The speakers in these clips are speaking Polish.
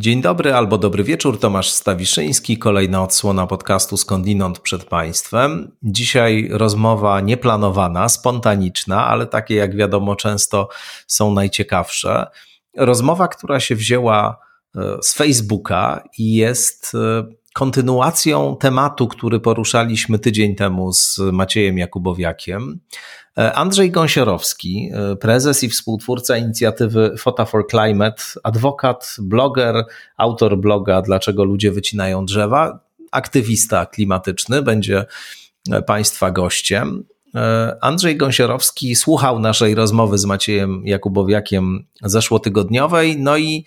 Dzień dobry albo dobry wieczór, Tomasz Stawiszyński, kolejna odsłona podcastu Skądinąd przed Państwem. Dzisiaj rozmowa nieplanowana, spontaniczna, ale takie jak wiadomo często są najciekawsze. Rozmowa, która się wzięła e, z Facebooka i jest e, kontynuacją tematu, który poruszaliśmy tydzień temu z Maciejem Jakubowiakiem. E, Andrzej Gąsiorowski, e, prezes i współtwórca inicjatywy Photo for Climate, adwokat, bloger, autor bloga Dlaczego ludzie wycinają drzewa, aktywista klimatyczny, będzie e, Państwa gościem. Andrzej Gąsiorowski słuchał naszej rozmowy z Maciejem Jakubowiakiem zeszłotygodniowej, no i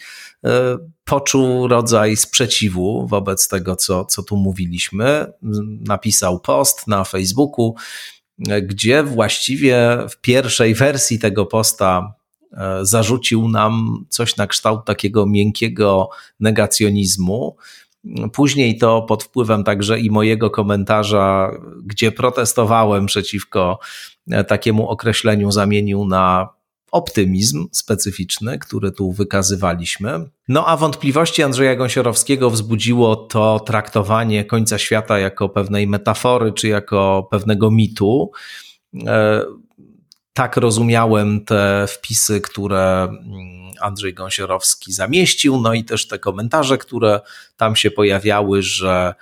poczuł rodzaj sprzeciwu wobec tego, co, co tu mówiliśmy. Napisał post na Facebooku, gdzie właściwie w pierwszej wersji tego posta e, zarzucił nam coś na kształt takiego miękkiego negacjonizmu. Później to pod wpływem także i mojego komentarza, gdzie protestowałem przeciwko e, takiemu określeniu, zamienił na optymizm specyficzny, który tu wykazywaliśmy. No a wątpliwości Andrzeja Gąsiorowskiego wzbudziło to traktowanie końca świata jako pewnej metafory czy jako pewnego mitu. Tak rozumiałem te wpisy, które mm, Andrzej Gąsiorowski zamieścił, no i też te komentarze, które tam się pojawiały, że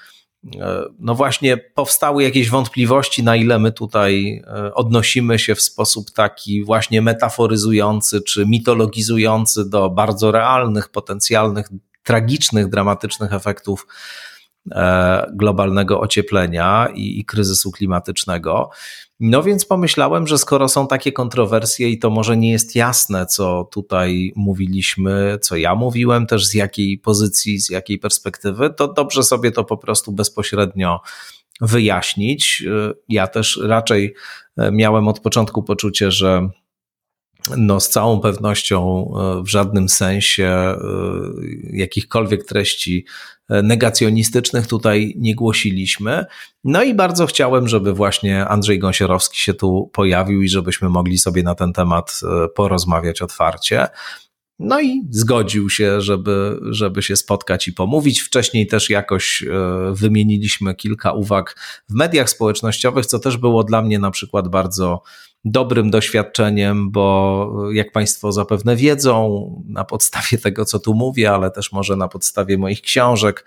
E, no właśnie powstały jakieś wątpliwości, na ile my tutaj e, odnosimy się w sposób taki właśnie metaforyzujący czy mitologizujący do bardzo realnych, potencjalnych, tragicznych, dramatycznych efektów E, globalnego ocieplenia i, i, kryzysu klimatycznego. No więc pomyślałem, że skoro są takie kontrowersje i to może nie jest jasne, co tutaj mówiliśmy, co ja mówiłem, też z jakiej pozycji, z jakiej perspektywy, to dobrze sobie to po prostu bezpośrednio wyjaśnić. E, ja też raczej e, miałem od początku poczucie, że no z całą pewnością w żadnym sensie jakichkolwiek treści negacjonistycznych tutaj nie głosiliśmy. No i bardzo chciałem, żeby właśnie Andrzej Gąsiorowski się tu pojawił i żebyśmy mogli sobie na ten temat e, porozmawiać otwarcie. No i zgodził się, żeby, żeby się spotkać i pomówić. Wcześniej też jakoś e, wymieniliśmy kilka uwag w mediach społecznościowych, co też było dla mnie na przykład bardzo dobrym doświadczeniem, bo jak Państwo zapewne wiedzą, na podstawie tego, co tu mówię, ale też może na podstawie moich książek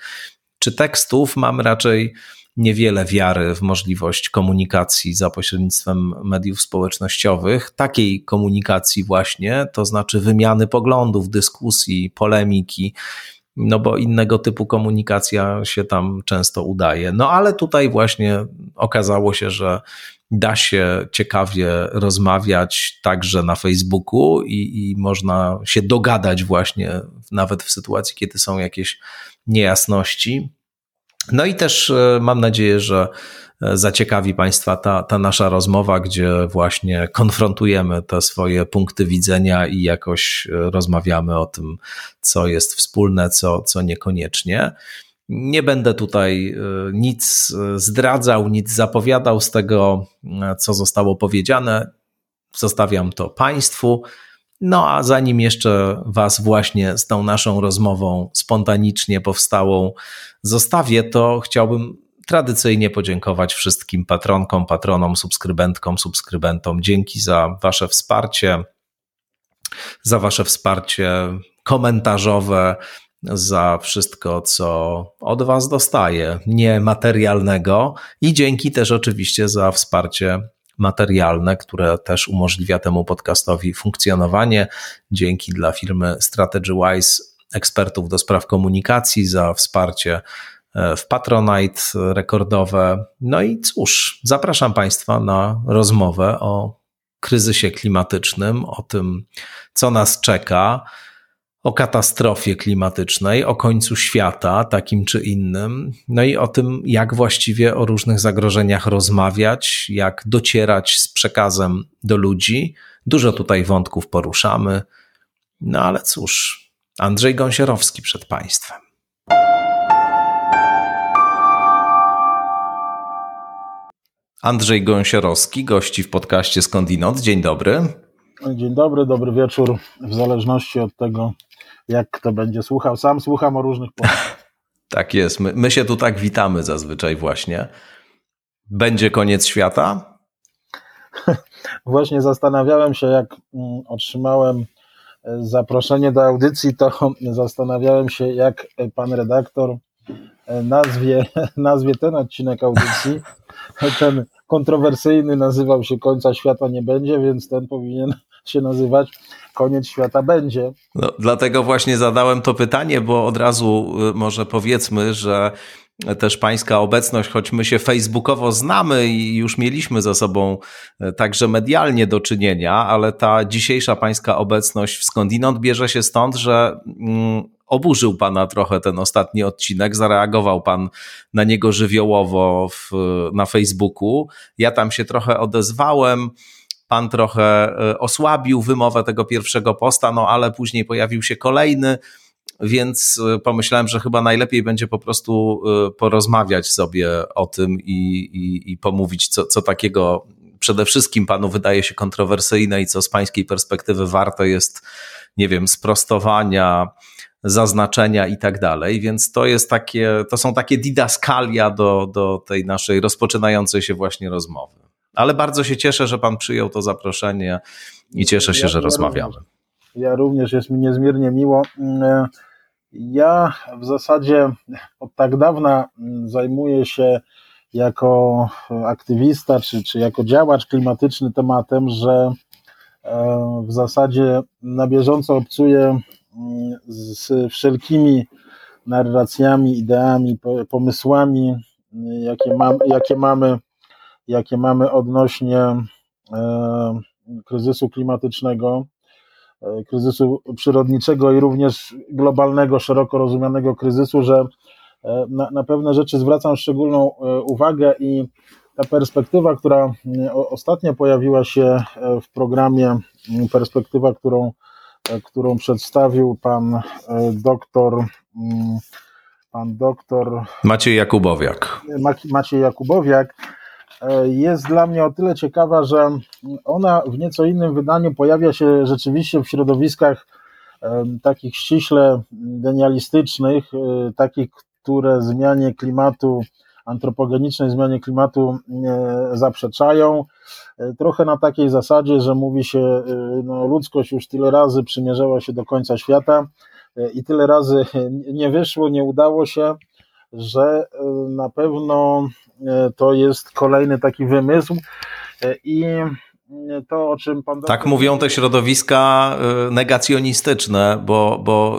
czy tekstów, mam raczej niewiele wiary w możliwość komunikacji za pośrednictwem mediów społecznościowych, takiej komunikacji właśnie, to znaczy wymiany poglądów, dyskusji, polemiki, no bo innego typu komunikacja się tam często udaje. No ale tutaj właśnie okazało się, że da się ciekawie rozmawiać także na Facebooku i, i można się dogadać właśnie nawet w sytuacji, kiedy są jakieś niejasności. No i też e, mam nadzieję, że e, zaciekawi Państwa ta, ta nasza rozmowa, gdzie właśnie konfrontujemy te swoje punkty widzenia i jakoś e, rozmawiamy o tym, co jest wspólne, co, co niekoniecznie. Nie będę tutaj nic zdradzał, nic zapowiadał z tego, co zostało powiedziane. Zostawiam to Państwu. No a zanim jeszcze Was właśnie z tą naszą rozmową spontanicznie powstałą zostawię, to chciałbym tradycyjnie podziękować wszystkim patronkom, patronom, subskrybentkom, subskrybentom. Dzięki za Wasze wsparcie, za Wasze wsparcie komentarzowe, za wszystko, co od Was dostaję, niematerialnego i dzięki też oczywiście za wsparcie materialne, które też umożliwia temu podcastowi funkcjonowanie. Dzięki dla firmy StrategyWise, ekspertów do spraw komunikacji, za wsparcie e, w Patronite rekordowe. No i cóż, zapraszam Państwa na rozmowę o kryzysie klimatycznym, o tym, co nas czeka o katastrofie klimatycznej, o końcu świata, takim czy innym, no i o tym, jak właściwie o różnych zagrożeniach rozmawiać, jak docierać z przekazem do ludzi. Dużo tutaj wątków poruszamy, no ale cóż, Andrzej Gąsiorowski przed Państwem. Andrzej Gąsiorowski, gości w podcaście Skądinąd. Dzień dobry. Dzień dobry, dobry wieczór. W zależności od tego, jak kto będzie słuchał. Sam słucham o różnych porach. Tak jest. My, my się tu tak witamy zazwyczaj właśnie. Będzie koniec świata? Właśnie zastanawiałem się, jak mm, otrzymałem e, zaproszenie do audycji, to zastanawiałem się, jak pan redaktor e, nazwie, nazwie ten odcinek audycji. Ten kontrowersyjny nazywał się Końca Świata nie będzie, więc ten powinien się nazywać Koniec Świata będzie. No, dlatego właśnie zadałem to pytanie, bo od razu y, może powiedzmy, że też pańska obecność, choć my się facebookowo znamy i już mieliśmy ze sobą y, także medialnie do czynienia, ale ta dzisiejsza pańska obecność w skądinąd bierze się stąd, że mm, oburzył pana trochę ten ostatni odcinek, zareagował pan na niego żywiołowo w, na Facebooku. Ja tam się trochę odezwałem. Pan trochę e, osłabił wymowę tego pierwszego posta, no ale później pojawił się kolejny, więc e, pomyślałem, że chyba najlepiej będzie po prostu e, porozmawiać sobie o tym i, i, i pomówić, co, co takiego przede wszystkim panu wydaje się kontrowersyjne i co z pańskiej perspektywy warte jest, nie wiem, sprostowania, zaznaczenia i tak dalej, więc to jest takie, to są takie didaskalia do, do tej naszej rozpoczynającej się właśnie rozmowy. Ale bardzo się cieszę, że Pan przyjął to zaproszenie i cieszę się, ja, że ja rozmawiamy. Również, ja również, jest mi niezmiernie miło. Mm, ja w zasadzie od tak dawna mm, zajmuję się jako aktywista czy, czy jako działacz klimatyczny tematem, że e, w zasadzie na bieżąco obcuję z wszelkimi narracjami, ideami, pomysłami, jakie, mam, jakie, mamy, jakie mamy odnośnie e, kryzysu klimatycznego, e, kryzysu przyrodniczego i również globalnego, szeroko rozumianego kryzysu, że e, na, na pewne rzeczy zwracam szczególną uwagę i ta perspektywa, która ostatnio pojawiła się w programie, perspektywa, którą którą przedstawił pan doktor mm, pan doktor Maciej Jakubowiak. Maciej Jakubowiak jest dla mnie o tyle ciekawa, że ona w nieco innym wydaniu pojawia się rzeczywiście w środowiskach takich ściśle denialistycznych, takich, które zmianie klimatu antropogenicznej zmianie klimatu zaprzeczają. E, trochę na takiej zasadzie, że mówi się, e, no, ludzkość już tyle razy przymierzała się do końca świata e, i tyle razy nie wyszło, nie udało się, że na pewno to jest kolejny taki wymysł i to, o czym pan. Tak mówią te środowiska negacjonistyczne, bo, bo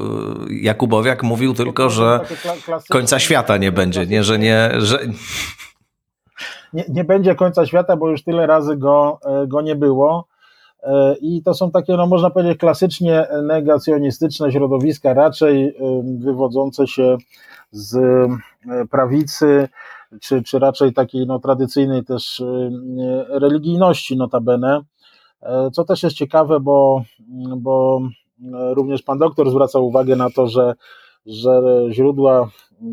Jakubowiak mówił tylko, że końca świata nie będzie, nie, że nie. Że... Nie, nie będzie końca świata, bo już tyle razy go, e, go nie było. E, I to są takie, no można powiedzieć, klasycznie negacjonistyczne środowiska, raczej wywodzące się z prawicy, czy, czy raczej takiej no, tradycyjnej też y, religijności notabene, e, co też jest ciekawe, bo, bo również pan doktor zwraca uwagę na to, że, że źródła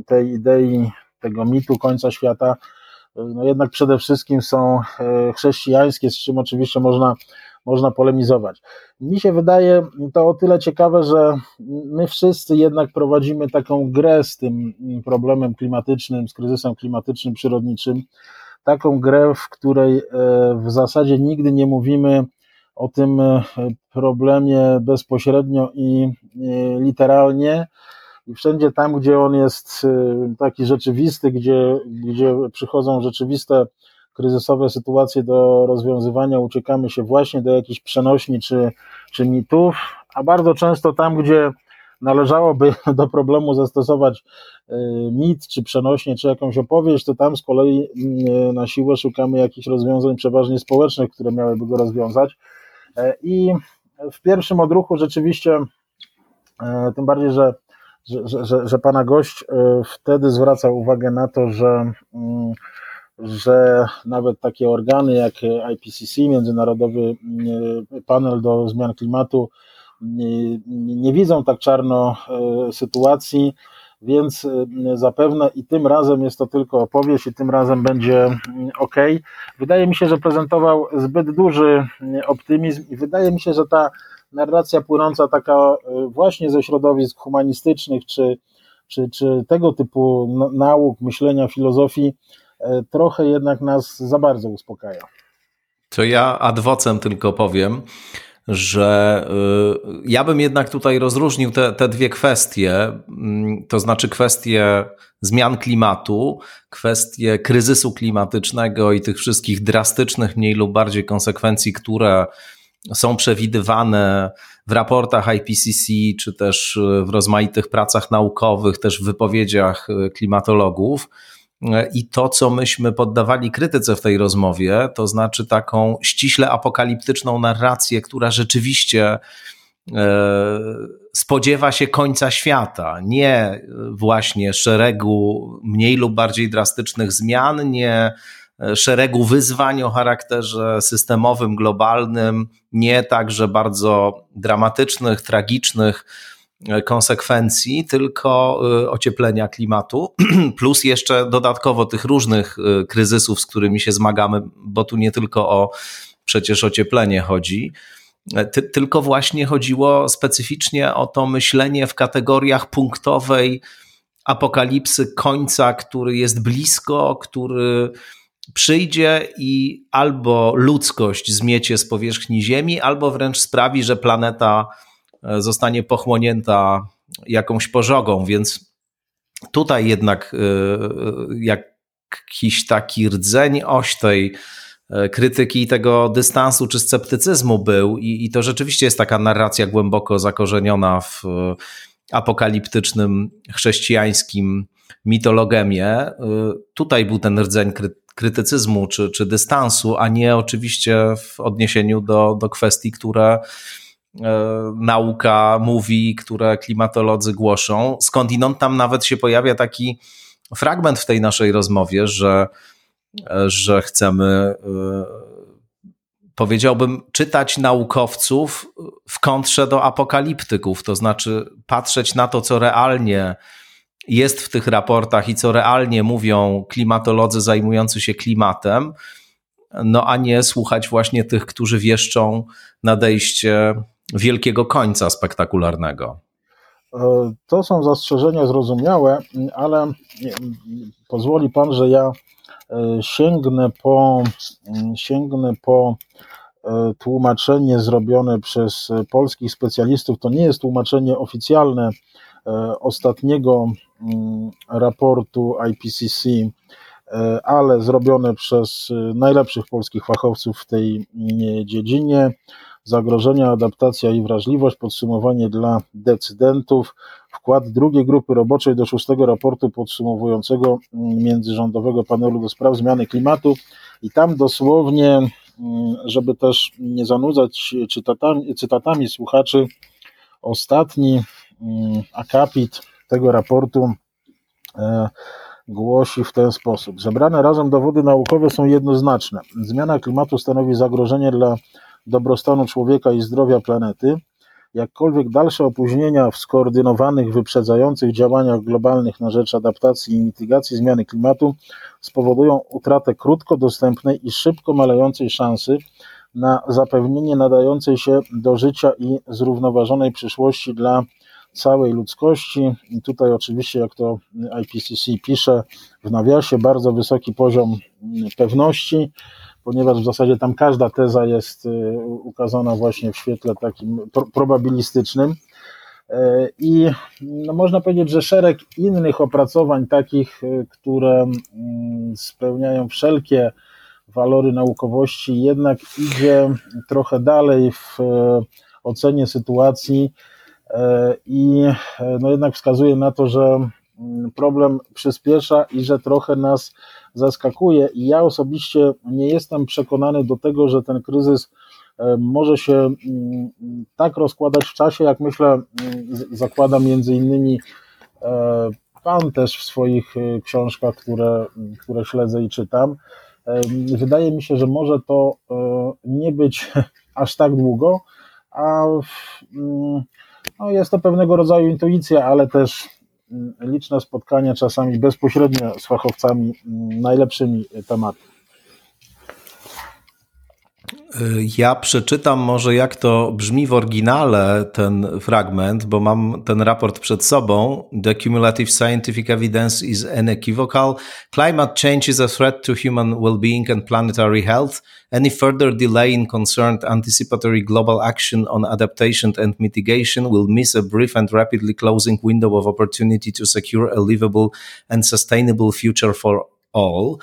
tej idei, tego mitu końca świata, no jednak przede wszystkim są e, chrześcijańskie, z czym oczywiście można można polemizować. Mi się wydaje to o tyle ciekawe, że my wszyscy jednak prowadzimy taką grę z tym problemem klimatycznym, z kryzysem klimatycznym, przyrodniczym. Taką grę, w której e, w zasadzie nigdy nie mówimy o tym e, problemie bezpośrednio i literalnie. I wszędzie tam, gdzie on jest e, taki rzeczywisty, gdzie, gdzie przychodzą rzeczywiste kryzysowe sytuacje do rozwiązywania uciekamy się właśnie do jakichś przenośni czy, czy mitów, a bardzo często tam, gdzie należałoby do problemu zastosować y, mit, czy przenośnie, czy jakąś opowieść, to tam z kolei y, na siłę szukamy jakichś rozwiązań przeważnie społecznych, które miałyby go rozwiązać. E, I w pierwszym odruchu rzeczywiście, e, tym bardziej, że, że, że, że pana gość e, wtedy zwraca uwagę na to, że mm, że nawet takie organy jak IPCC, Międzynarodowy e, Panel do Zmian Klimatu, nie, nie widzą tak czarno e, sytuacji, więc e, zapewne i tym razem jest to tylko opowieść i tym razem będzie mm, ok. Wydaje mi się, że prezentował zbyt duży optymizm i wydaje mi się, że ta narracja płynąca taka właśnie ze środowisk humanistycznych czy, czy, czy tego typu nauk, myślenia, filozofii trochę jednak nas za bardzo uspokaja. To ja adwocem tylko powiem, że y, ja bym jednak tutaj rozróżnił te, te dwie kwestie, mm, to znaczy kwestie zmian klimatu, kwestie kryzysu klimatycznego i tych wszystkich drastycznych, mniej lub bardziej konsekwencji, które są przewidywane w raportach IPCC, czy też w rozmaitych pracach naukowych, też w wypowiedziach y, klimatologów i to, co myśmy poddawali krytyce w tej rozmowie, to znaczy taką ściśle apokaliptyczną narrację, która rzeczywiście e, spodziewa się końca świata, nie właśnie szeregu mniej lub bardziej drastycznych zmian, nie e, szeregu wyzwań o charakterze systemowym, globalnym, nie także bardzo dramatycznych, tragicznych konsekwencji, tylko y, ocieplenia klimatu, plus jeszcze dodatkowo tych różnych y, kryzysów, z którymi się zmagamy, bo tu nie tylko o przecież ocieplenie chodzi, e, ty, tylko właśnie chodziło specyficznie o to myślenie w kategoriach punktowej apokalipsy końca, który jest blisko, który przyjdzie i albo ludzkość zmiecie z powierzchni Ziemi, albo wręcz sprawi, że planeta zostanie pochłonięta jakąś pożogą, więc tutaj jednak e, jakiś taki rdzeń oś tej e, krytyki tego dystansu czy sceptycyzmu był i, i to rzeczywiście jest taka narracja głęboko zakorzeniona w apokaliptycznym chrześcijańskim mitologemie. Tutaj był ten rdzeń krytycyzmu czy, czy dystansu, a nie oczywiście w odniesieniu do, do kwestii, które E, nauka mówi, które klimatolodzy głoszą. Skądinąd tam nawet się pojawia taki fragment w tej naszej rozmowie, że, e, że chcemy, e, powiedziałbym, czytać naukowców w kontrze do apokaliptyków, to znaczy patrzeć na to, co realnie jest w tych raportach i co realnie mówią klimatolodzy zajmujący się klimatem, no a nie słuchać właśnie tych, którzy wieszczą nadejście wielkiego końca spektakularnego. E, to są zastrzeżenia zrozumiałe, ale pozwoli pan, że ja e, sięgnę po, sięgnę po e, tłumaczenie zrobione przez polskich specjalistów. To nie jest tłumaczenie oficjalne ostatniego raportu IPCC, ale zrobione przez najlepszych polskich fachowców w tej dziedzinie zagrożenia, adaptacja i wrażliwość, podsumowanie dla decydentów, wkład drugiej grupy roboczej do szóstego raportu podsumowującego międzyrządowego panelu do spraw zmiany klimatu i tam dosłownie, mm, żeby też nie zanudzać cytatami, cytatami słuchaczy, ostatni mm, akapit tego raportu e, głosi w ten sposób. Zebrane razem dowody naukowe są jednoznaczne. Zmiana klimatu stanowi zagrożenie dla dobrostanu człowieka i zdrowia planety, jakkolwiek dalsze opóźnienia w skoordynowanych, wyprzedzających działaniach globalnych na rzecz adaptacji i mitygacji zmiany klimatu spowodują utratę krótko dostępnej i szybko malejącej szansy na zapewnienie nadającej się do życia i zrównoważonej przyszłości dla całej ludzkości. I tutaj oczywiście, jak to IPCC pisze w nawiasie, bardzo wysoki poziom pewności, ponieważ w zasadzie tam każda teza jest y, ukazana właśnie w świetle takim probabilistycznym. Y, I no można powiedzieć, że szereg innych opracowań, takich, y, które mm, spełniają wszelkie walory naukowości, jednak idzie trochę dalej w ocenie sytuacji i no jednak wskazuje na to, że problem przyspiesza i że trochę nas zaskakuje i ja osobiście nie jestem przekonany do tego, że ten kryzys e, może się mm, tak rozkładać w czasie, jak myślę, mm, zakłada między innymi e, Pan też w swoich e, książkach, które, które śledzę i czytam. Wydaje mi się, że może to nie być aż tak długo, a mm, no jest to pewnego rodzaju intuicja, ale też liczne spotkania, czasami bezpośrednio z fachowcami, mm, najlepszymi tematów. Ja przeczytam może jak to brzmi w oryginale ten fragment, bo mam ten raport przed sobą. The cumulative scientific evidence is unequivocal. Climate change is a threat to human well-being and planetary health. Any further delay in concerned anticipatory global action on adaptation and mitigation will miss a brief and rapidly closing window of opportunity to secure a livable and sustainable future for all.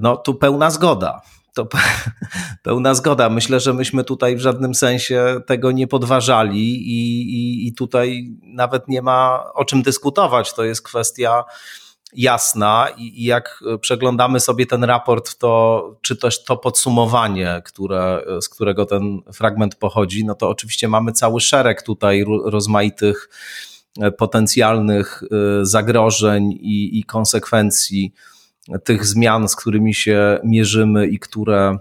No tu pełna zgoda to pełna zgoda. Myślę, że myśmy tutaj w żadnym sensie tego nie podważali i, i, i tutaj nawet nie ma o czym dyskutować. To jest kwestia jasna i, i jak przeglądamy sobie ten raport, to czy też to podsumowanie, które, z którego ten fragment pochodzi, no to oczywiście mamy cały szereg tutaj rozmaitych e, potencjalnych e, zagrożeń i, i konsekwencji tych zmian, z którymi się mierzymy i które,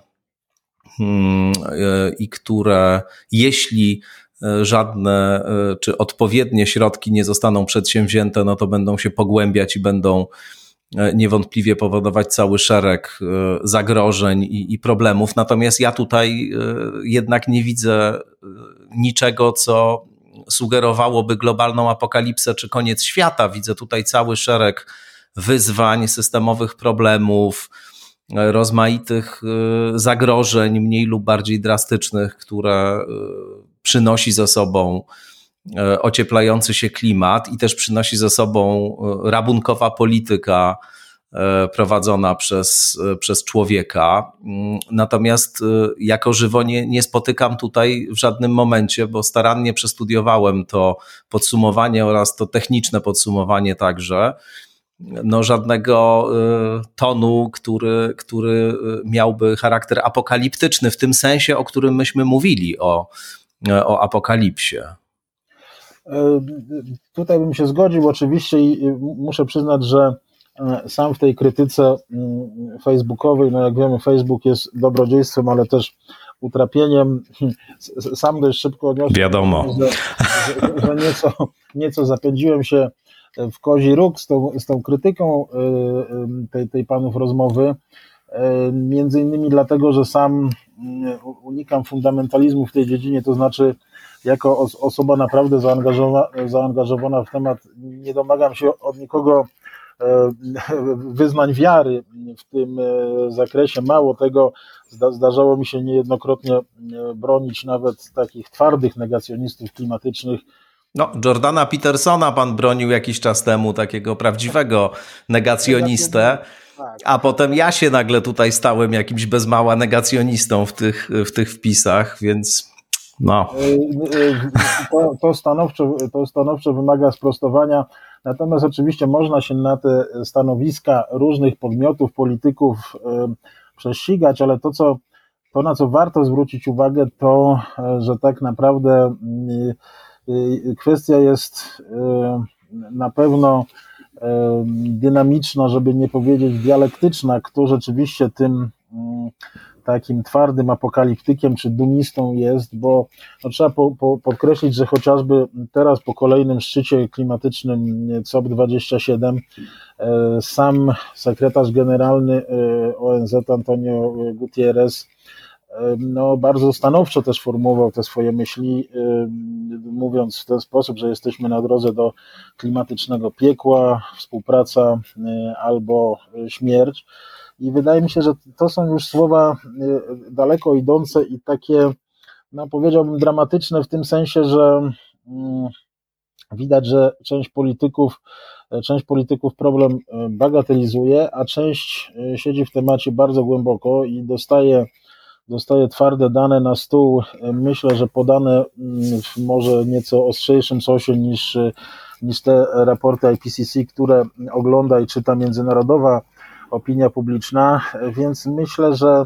hmm, e, i które jeśli e, żadne e, czy odpowiednie środki nie zostaną przedsięwzięte, no to będą się pogłębiać i będą niewątpliwie powodować cały szereg zagrożeń i, i, problemów. Natomiast ja tutaj jednak nie widzę niczego, co sugerowałoby globalną apokalipsę czy koniec świata. Widzę tutaj cały szereg wyzwań, systemowych problemów, rozmaitych y, zagrożeń, mniej lub bardziej drastycznych, które y, przynosi ze sobą ocieplający się klimat i też przynosi ze sobą rabunkowa polityka prowadzona przez, przez człowieka. Mm, natomiast jako żywo nie, nie spotykam tutaj w żadnym momencie, bo starannie przestudiowałem to podsumowanie oraz to techniczne podsumowanie także no, żadnego y, tonu, który, który miałby charakter apokaliptyczny, w tym sensie, o którym myśmy mówili, o, o apokalipsie. Y, tutaj bym się zgodził oczywiście i muszę przyznać, że y, sam w tej krytyce facebookowej, no jak wiemy, Facebook jest dobrodziejstwem, ale też utrapieniem. Sam dość szybko odniosłem, Wiadomo. Że, że, że nieco, nieco zapędziłem się w kozi róg z tą, z tą krytyką y, y, tej, tej panów rozmowy, y, między innymi dlatego, że sam unikam fundamentalizmu w tej dziedzinie, to znaczy jako osoba naprawdę zaangażowana, zaangażowana w temat nie domagam się od nikogo wyznań wiary w tym zakresie. Mało tego, zdarzało mi się niejednokrotnie bronić nawet takich twardych negacjonistów klimatycznych, no, Jordana Petersona pan bronił jakiś czas temu, takiego prawdziwego negacjonistę. A potem ja się nagle tutaj stałem jakimś bez mała negacjonistą w tych, w tych wpisach, więc no. E, e, to, to, stanowczo, to stanowczo wymaga sprostowania. Natomiast oczywiście można się na te stanowiska różnych podmiotów, polityków e, prześcigać, ale to, co, to na co warto zwrócić uwagę, to, że tak naprawdę Y, kwestia jest y, na pewno y, dynamiczna, żeby nie powiedzieć dialektyczna, kto rzeczywiście tym takim twardym apokaliptykiem czy dumistą jest, bo no, trzeba po, po, podkreślić, że chociażby teraz po kolejnym szczycie klimatycznym COP27 sam sekretarz generalny ONZ Antonio Gutierrez no, bardzo stanowczo też formułował te swoje myśli, mówiąc w ten sposób, że jesteśmy na drodze do klimatycznego piekła, współpraca y, albo śmierć. I wydaje mi się, że to są już słowa y, daleko idące i takie, no powiedziałbym, dramatyczne w tym sensie, że mm, widać, że część polityków, część polityków problem bagatelizuje, a część siedzi w temacie bardzo głęboko i dostaje dostaje twarde dane na stół, myślę, że podane mm, w może nieco ostrzejszym sosie niż, niż te raporty IPCC, które ogląda i czyta międzynarodowa opinia publiczna, więc myślę, że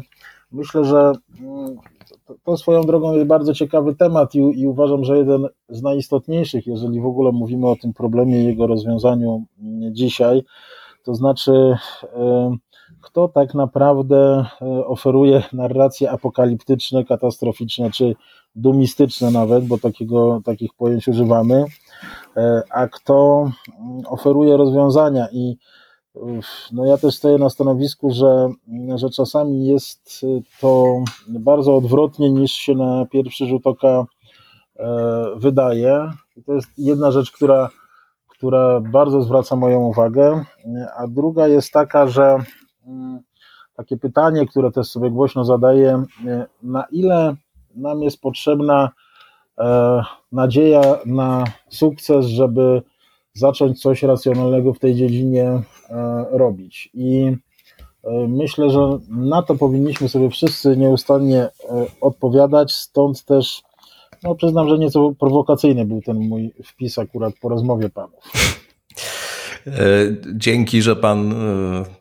myślę, że mm, to swoją drogą jest bardzo ciekawy temat i, i uważam, że jeden z najistotniejszych, jeżeli w ogóle mówimy o tym problemie i jego rozwiązaniu dzisiaj, to znaczy kto tak naprawdę e, oferuje narracje apokaliptyczne, katastroficzne czy dumistyczne nawet, bo takiego, takich pojęć używamy, e, a kto mm, oferuje rozwiązania i no ja też stoję na stanowisku, że, że czasami jest to bardzo odwrotnie niż się na pierwszy rzut oka wydaje. To jest jedna rzecz, która, która bardzo zwraca moją uwagę, a druga jest taka, że mm, takie pytanie, które też sobie głośno zadaję, na ile nam jest potrzebna e, nadzieja na sukces, żeby zacząć coś racjonalnego w tej dziedzinie e, robić. I e, myślę, że na to powinniśmy sobie wszyscy nieustannie odpowiadać, stąd też no przyznam, że nieco prowokacyjny był ten mój wpis akurat po rozmowie panów. Dzięki, że pan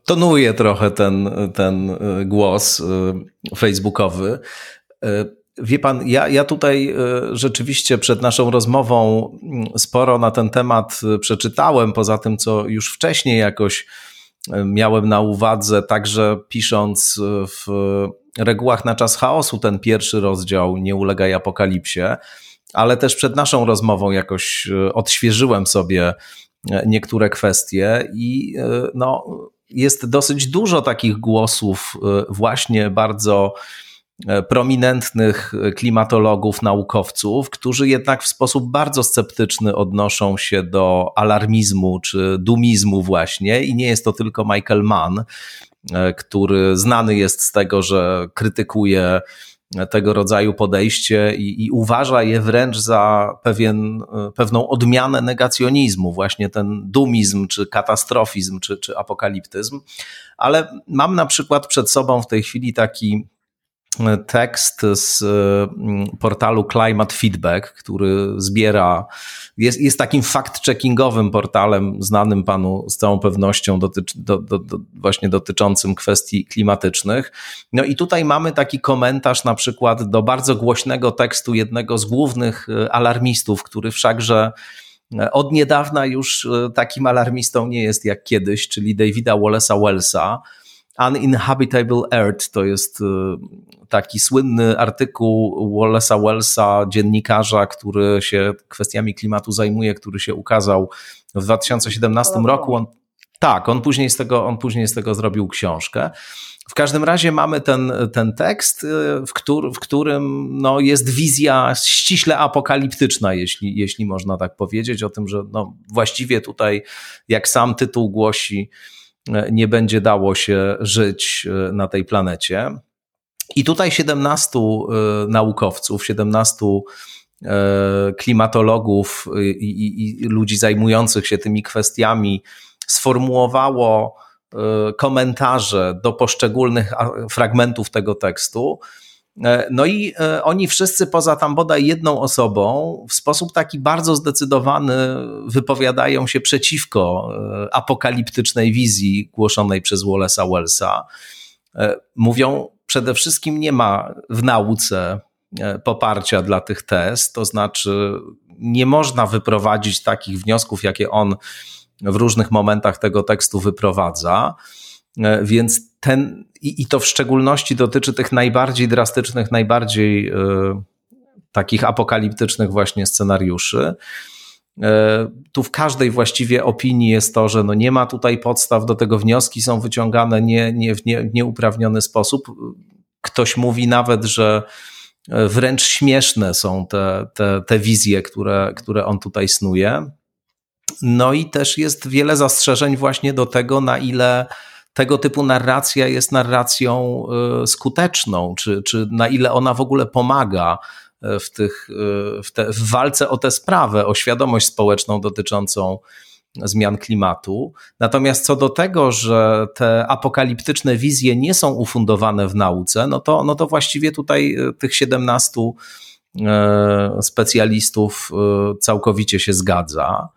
tonuje trochę ten, ten głos facebookowy. Wie pan, ja, ja tutaj rzeczywiście przed naszą rozmową sporo na ten temat przeczytałem, poza tym, co już wcześniej jakoś miałem na uwadze, także pisząc w regułach na czas chaosu ten pierwszy rozdział Nie ulegaj apokalipsie, ale też przed naszą rozmową jakoś odświeżyłem sobie niektóre kwestie i no, jest dosyć dużo takich głosów właśnie bardzo E, prominentnych klimatologów, naukowców, którzy jednak w sposób bardzo sceptyczny odnoszą się do alarmizmu czy dumizmu, właśnie. I nie jest to tylko Michael Mann, e, który znany jest z tego, że krytykuje tego rodzaju podejście i, i, uważa je wręcz za pewien, e, pewną odmianę negacjonizmu, właśnie ten dumizm, czy katastrofizm, czy, czy apokaliptyzm. Ale mam na przykład przed sobą w tej chwili taki tekst z mm, portalu Climate Feedback, który zbiera, jest, jest takim fact-checkingowym portalem znanym panu z całą pewnością dotycz, do, do, do, właśnie dotyczącym kwestii klimatycznych. No i tutaj mamy taki komentarz na przykład do bardzo głośnego tekstu jednego z głównych e, alarmistów, który wszakże e, od niedawna już e, takim alarmistą nie jest jak kiedyś, czyli Davida Wallace'a Wellsa, Uninhabitable Earth to jest y, taki słynny artykuł Wallace'a Wellsa, dziennikarza, który się kwestiami klimatu zajmuje, który się ukazał w 2017 roku. On, tak, on później, z tego, on później z tego zrobił książkę. W każdym razie mamy ten, ten tekst, y, w, w którym no, jest wizja ściśle apokaliptyczna, jeśli, jeśli można tak powiedzieć, o tym, że no, właściwie tutaj, jak sam tytuł głosi, nie będzie dało się żyć e, na tej planecie. I tutaj 17 e, naukowców, 17 e, klimatologów i, i, i ludzi zajmujących się tymi kwestiami sformułowało komentarze do poszczególnych fragmentów tego tekstu, no i e, oni wszyscy poza tam bodaj jedną osobą w sposób taki bardzo zdecydowany wypowiadają się przeciwko e, apokaliptycznej wizji głoszonej przez Wallace'a Wellsa. Mówią, przede wszystkim nie ma w nauce poparcia dla tych tez, to znaczy nie można wyprowadzić takich wniosków, jakie on w różnych momentach tego tekstu wyprowadza. E, więc ten, i, i to w szczególności dotyczy tych najbardziej drastycznych, najbardziej y, takich apokaliptycznych właśnie scenariuszy. E, tu w każdej właściwie opinii jest to, że no nie ma tutaj podstaw do tego, wnioski są wyciągane nie, nie w nie, nieuprawniony sposób. Ktoś mówi nawet, że wręcz śmieszne są te, te, te wizje, które, które on tutaj snuje. No i też jest wiele zastrzeżeń właśnie do tego, na ile tego typu narracja jest narracją e, skuteczną, czy, czy na ile ona w ogóle pomaga e, w, tych, e, w, te, w walce o tę sprawę, o świadomość społeczną dotyczącą zmian klimatu. Natomiast co do tego, że te apokaliptyczne wizje nie są ufundowane w nauce, no to, no to właściwie tutaj tych 17 specjalistów całkowicie się zgadza.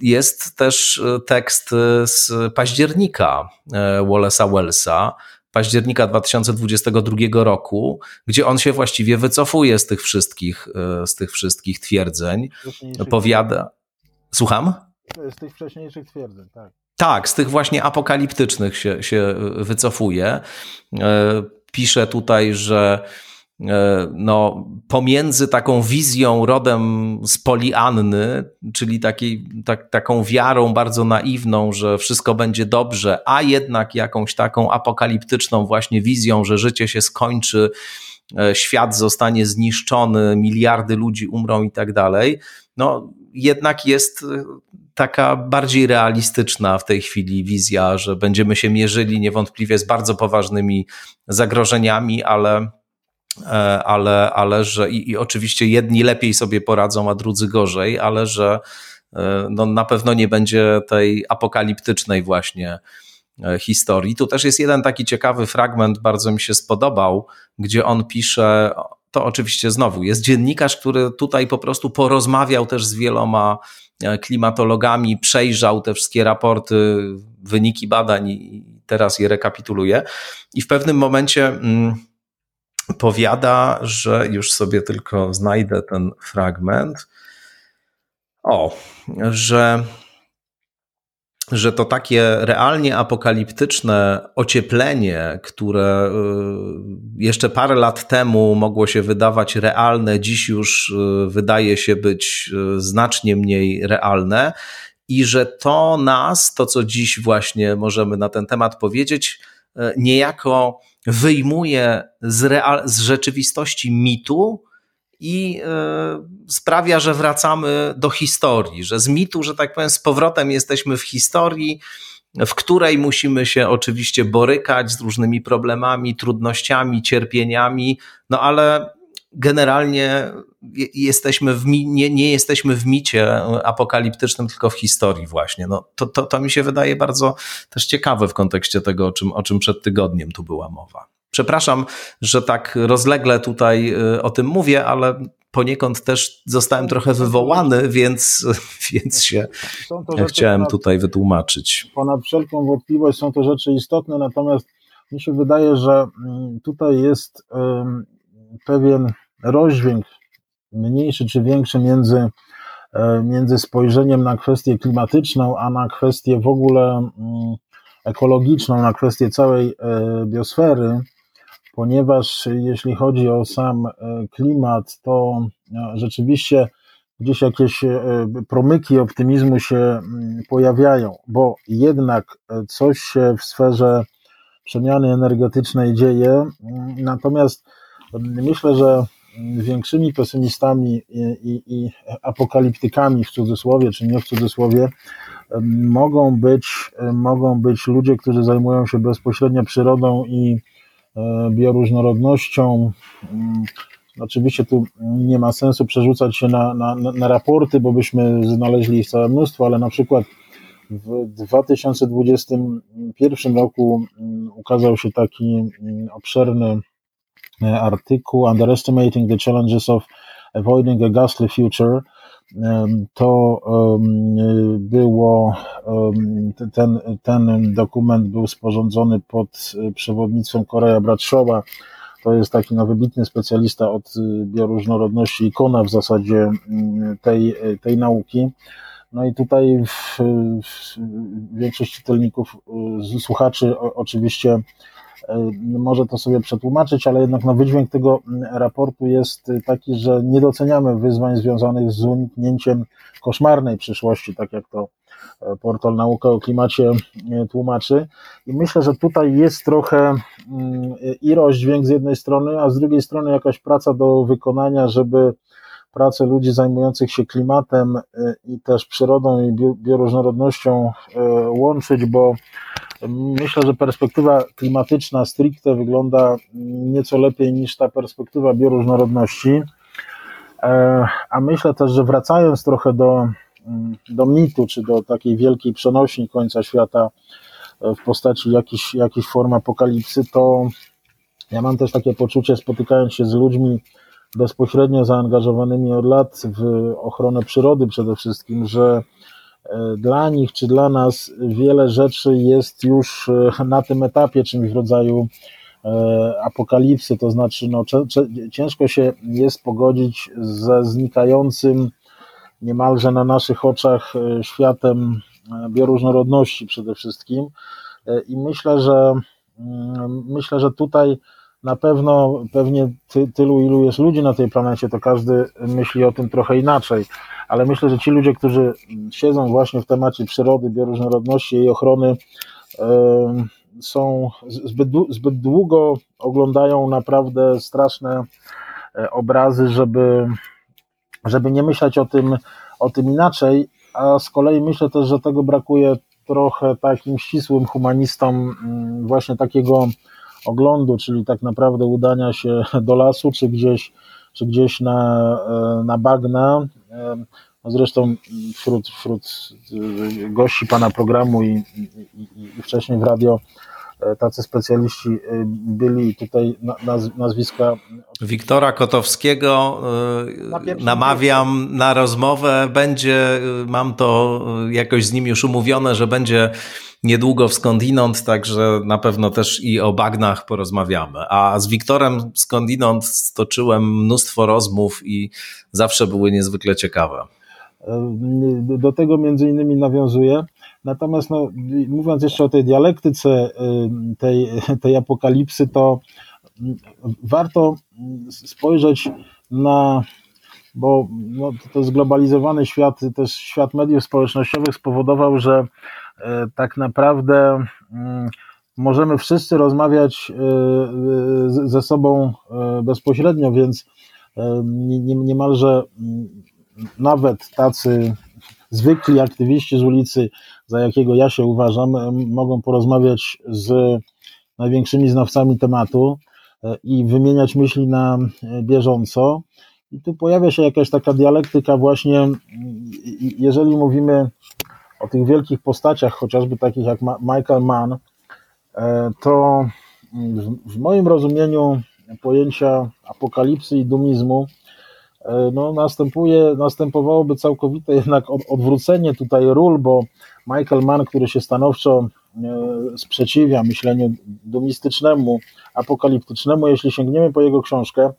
Jest też e, tekst e, z października e, Wallace'a Wellsa, października 2022 roku, gdzie on się właściwie wycofuje z tych wszystkich, z tych wszystkich twierdzeń. Powiada. Słucham? Z tych wcześniejszych twierdzeń, tak. Tak, z tych właśnie apokaliptycznych się, się wycofuje. Pisze tutaj, że no, pomiędzy taką wizją rodem z Polianny, czyli takiej, tak, taką wiarą bardzo naiwną, że wszystko będzie dobrze, a jednak jakąś taką apokaliptyczną właśnie wizją, że życie się skończy, e, świat zostanie zniszczony, miliardy ludzi umrą i tak dalej, no jednak jest e, taka bardziej realistyczna w tej chwili wizja, że będziemy się mierzyli niewątpliwie z bardzo poważnymi zagrożeniami, ale E, ale, ale że i, i oczywiście jedni lepiej sobie poradzą, a drudzy gorzej, ale że e, no, na pewno nie będzie tej apokaliptycznej właśnie e, historii. Tu też jest jeden taki ciekawy fragment, bardzo mi się spodobał, gdzie on pisze, to oczywiście znowu jest dziennikarz, który tutaj po prostu porozmawiał też z wieloma klimatologami, przejrzał te wszystkie raporty, wyniki badań i teraz je rekapituluje. I w pewnym momencie mm, powiada, że już sobie tylko znajdę ten fragment. O, że, że to takie realnie apokaliptyczne ocieplenie, które y, jeszcze parę lat temu mogło się wydawać realne, dziś już y, wydaje się być y, znacznie mniej realne, i że to nas, to co dziś właśnie możemy na ten temat powiedzieć, niejako wyjmuje z, real, z rzeczywistości mitu i y, sprawia, że wracamy do historii, że z mitu, że tak powiem, z powrotem jesteśmy w historii, w której musimy się oczywiście borykać z różnymi problemami, trudnościami, cierpieniami, no ale generalnie jesteśmy w, nie, nie jesteśmy w micie apokaliptycznym, tylko w historii właśnie. No, to, to, to mi się wydaje bardzo też ciekawe w kontekście tego, o czym, o czym przed tygodniem tu była mowa. Przepraszam, że tak rozlegle tutaj y, o tym mówię, ale poniekąd też zostałem trochę wywołany, więc, więc się chciałem tutaj wytłumaczyć. Ponad wszelką wątpliwość są to rzeczy istotne, natomiast mi się wydaje, że mm, tutaj jest pewien rozdźwięk, mniejszy czy większy, między, e, między spojrzeniem na kwestię klimatyczną, a na kwestię w ogóle mm, ekologiczną, na kwestię całej e, biosfery, ponieważ jeśli chodzi o sam e, klimat, to rzeczywiście gdzieś jakieś promyki optymizmu się mm, pojawiają, bo jednak coś się w sferze przemiany energetycznej dzieje, mm, natomiast Myślę, że większymi pesymistami i, i, i apokaliptykami w cudzysłowie, czy nie w cudzysłowie, mogą być, mogą być ludzie, którzy zajmują się bezpośrednio przyrodą i e, bioróżnorodnością. Mm, oczywiście tu nie ma sensu przerzucać się na, na, na raporty, bo byśmy znaleźli ich całe mnóstwo, ale na przykład w 2021 roku mm, ukazał się taki mm, obszerny artykuł Underestimating the Challenges of Avoiding a Ghastly Future. To było, ten, ten dokument był sporządzony pod przewodnictwem Korea Bradshawa. To jest taki no, wybitny specjalista od bioróżnorodności, ikona w zasadzie tej, tej nauki. No i tutaj w, w większość czytelników, słuchaczy oczywiście może to sobie przetłumaczyć, ale jednak no, wydźwięk tego raportu jest taki, że nie doceniamy wyzwań związanych z uniknięciem koszmarnej przyszłości, tak jak to e, portal Nauka o Klimacie e, tłumaczy. I myślę, że tutaj jest trochę i rozdźwięk z jednej strony, a z drugiej strony jakaś praca do wykonania, żeby pracę ludzi zajmujących się klimatem e, i też przyrodą i bioróżnorodnością łączyć, bo Myślę, że perspektywa klimatyczna stricte wygląda nieco lepiej niż ta perspektywa bioróżnorodności. E, a myślę też, że wracając trochę do, do mitu, czy do takiej wielkiej przenośni końca świata e, w postaci jakiejś, jakiejś formy apokalipsy, to ja mam też takie poczucie, spotykając się z ludźmi bezpośrednio zaangażowanymi od lat w ochronę przyrody przede wszystkim, że dla nich czy dla nas wiele rzeczy jest już e, na tym etapie czymś w rodzaju e, apokalipsy, to znaczy no, ciężko się jest pogodzić ze znikającym niemalże na naszych oczach światem bioróżnorodności przede wszystkim. I myślę, że mm, myślę, że tutaj na pewno pewnie ty, tylu, ilu jest ludzi na tej planecie, to każdy myśli o tym trochę inaczej. Ale myślę, że ci ludzie, którzy siedzą właśnie w temacie przyrody, bioróżnorodności i ochrony, są zbyt, zbyt długo oglądają naprawdę straszne e, obrazy, żeby, żeby nie myśleć o tym, o tym inaczej, a z kolei myślę też, że tego brakuje trochę takim ścisłym humanistom mm, właśnie takiego oglądu, czyli tak naprawdę udania się do lasu, czy gdzieś, czy gdzieś na, e, na bagna. E, no zresztą wśród, wśród gości pana programu i, i, i wcześniej w radio E, tacy specjaliści e, byli tutaj nazwiska. Wiktora Kotowskiego e, na namawiam na rozmowę. Będzie, mam to jakoś z nim już umówione, że będzie niedługo w skądinąd, także na pewno też i o bagnach porozmawiamy. A z Wiktorem skądinąd stoczyłem mnóstwo rozmów i zawsze były niezwykle ciekawe. Do tego między innymi nawiązuję. Natomiast no, mówiąc jeszcze o tej dialektyce y, tej, tej apokalipsy, to mm, warto spojrzeć na, bo no, to zglobalizowany świat, też świat mediów społecznościowych spowodował, że y, tak naprawdę mm, możemy wszyscy rozmawiać y, ze sobą bezpośrednio, więc niemalże mm, nawet tacy zwykli aktywiści z ulicy, za jakiego ja się uważam, mogą porozmawiać z największymi znawcami tematu e, i wymieniać myśli na e, bieżąco. I tu pojawia się jakaś taka dialektyka, właśnie, jeżeli mówimy o tych wielkich postaciach, chociażby takich jak Michael Mann, e, to w moim rozumieniu pojęcia apokalipsy i dumizmu no, następuje, następowałoby całkowite jednak odwrócenie tutaj ról, bo Michael Mann, który się stanowczo e, sprzeciwia myśleniu dumistycznemu, apokaliptycznemu, jeśli sięgniemy po jego książkę,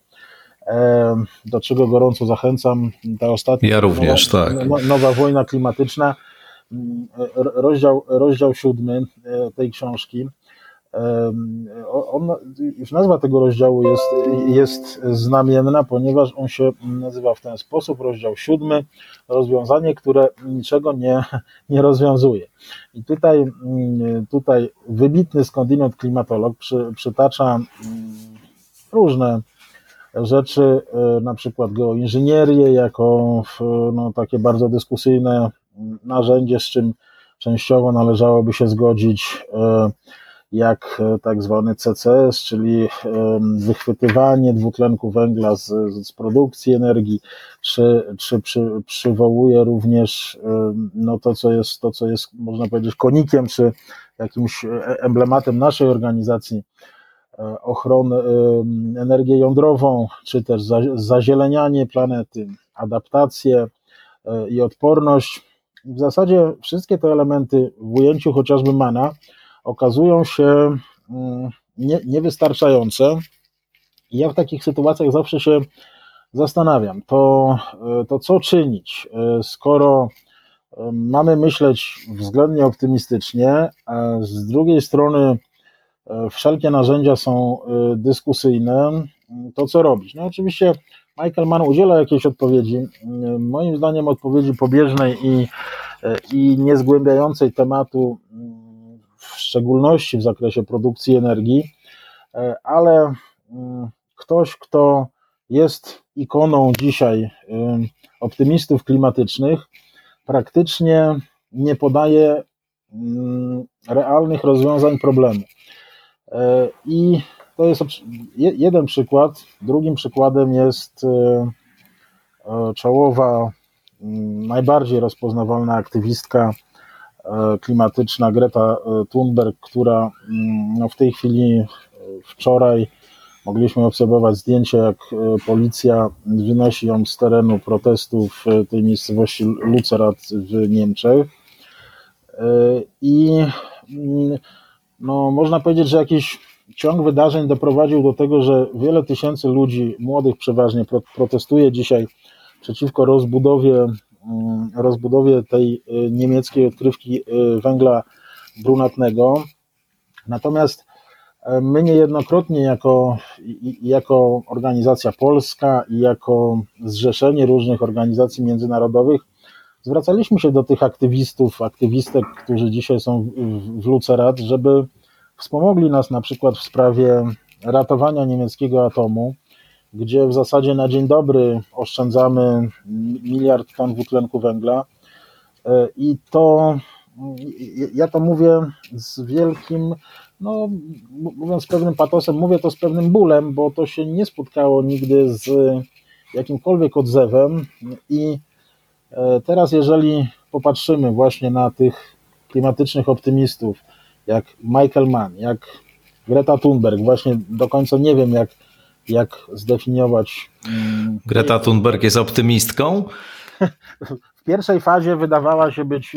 e, do czego gorąco zachęcam, ta ostatnia ja również, nowa, tak. No, nowa wojna klimatyczna, rozdział, rozdział siódmy tej książki, on, już nazwa tego rozdziału jest, jest znamienna, ponieważ on się nazywa w ten sposób, rozdział siódmy, rozwiązanie, które niczego nie, nie rozwiązuje. I tutaj, tutaj wybitny skądinąd klimatolog przy, przytacza mm, różne rzeczy, e, na przykład geoinżynierię jako no, takie bardzo dyskusyjne narzędzie, z czym częściowo należałoby się zgodzić e, jak e, tak zwany CCS, czyli wychwytywanie dwutlenku węgla z, z produkcji energii, czy, czy przy, przywołuje również no to, co jest, to, co jest, można powiedzieć, konikiem, czy jakimś e, emblematem naszej organizacji e, ochrony energię jądrową, czy też zazielenianie planety, adaptację i odporność. W zasadzie wszystkie te elementy w ujęciu chociażby MANA okazują się mm, nie, niewystarczające. I ja w takich sytuacjach zawsze się zastanawiam, to, e, to co czynić, e, skoro e, mamy myśleć względnie optymistycznie, a z drugiej strony wszelkie narzędzia są dyskusyjne, to co robić? No oczywiście Michael Mann udziela jakiejś odpowiedzi, moim zdaniem odpowiedzi pobieżnej i, i niezgłębiającej tematu w szczególności w zakresie produkcji energii, e, ale mm, ktoś, kto jest ikoną dzisiaj optymistów klimatycznych, praktycznie nie podaje mm, realnych rozwiązań problemu. E, I to jest jeden przykład. Drugim przykładem jest e, czołowa, mm, najbardziej rozpoznawalna aktywistka klimatyczna Greta e, Thunberg, która mm, no, w tej chwili e, wczoraj mogliśmy obserwować zdjęcie, jak policja wynosi ją z terenu protestu w tej miejscowości Lucerat w Niemczech. I mm, no, można powiedzieć, że jakiś ciąg wydarzeń doprowadził do tego, że wiele tysięcy ludzi, młodych przeważnie, protestuje dzisiaj przeciwko rozbudowie rozbudowie tej y, niemieckiej odkrywki y, węgla brunatnego. Natomiast My niejednokrotnie jako, jako organizacja polska i jako zrzeszenie różnych organizacji międzynarodowych zwracaliśmy się do tych aktywistów, aktywistek, którzy dzisiaj są w Lucerat, żeby wspomogli nas na przykład w sprawie ratowania niemieckiego atomu, gdzie w zasadzie na dzień dobry oszczędzamy miliard ton dwutlenku węgla. E, I to, ja to mówię z wielkim, no mówiąc z pewnym patosem, mówię to z pewnym bólem, bo to się nie spotkało nigdy z jakimkolwiek odzewem. I e, teraz, jeżeli popatrzymy właśnie na tych klimatycznych optymistów, jak Michael Mann, jak Greta Thunberg, właśnie do końca nie wiem, jak jak zdefiniować. Mm, Greta Thunberg jest optymistką? W pierwszej fazie wydawała się być,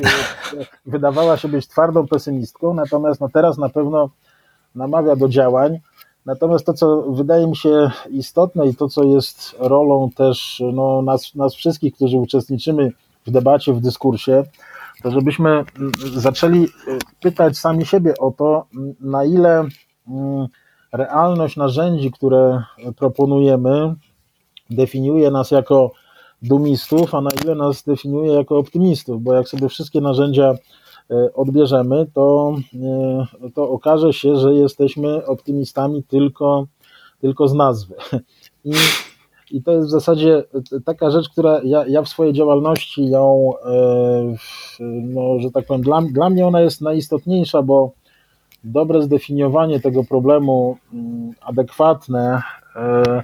wydawała się być twardą pesymistką, natomiast no teraz na pewno namawia do działań. Natomiast to, co wydaje mi się istotne i to, co jest rolą też no, nas, nas wszystkich, którzy uczestniczymy w debacie, w dyskursie, to żebyśmy zaczęli pytać sami siebie o to, na ile mm, realność narzędzi, które proponujemy, definiuje nas jako dumistów, a na ile nas definiuje jako optymistów, bo jak sobie wszystkie narzędzia e, odbierzemy, to, e, to okaże się, że jesteśmy optymistami tylko, tylko z nazwy. I, I to jest w zasadzie taka rzecz, która ja, ja w swojej działalności ją, e, no, że tak powiem, dla, dla mnie ona jest najistotniejsza, bo dobre zdefiniowanie tego problemu, mm, adekwatne, e,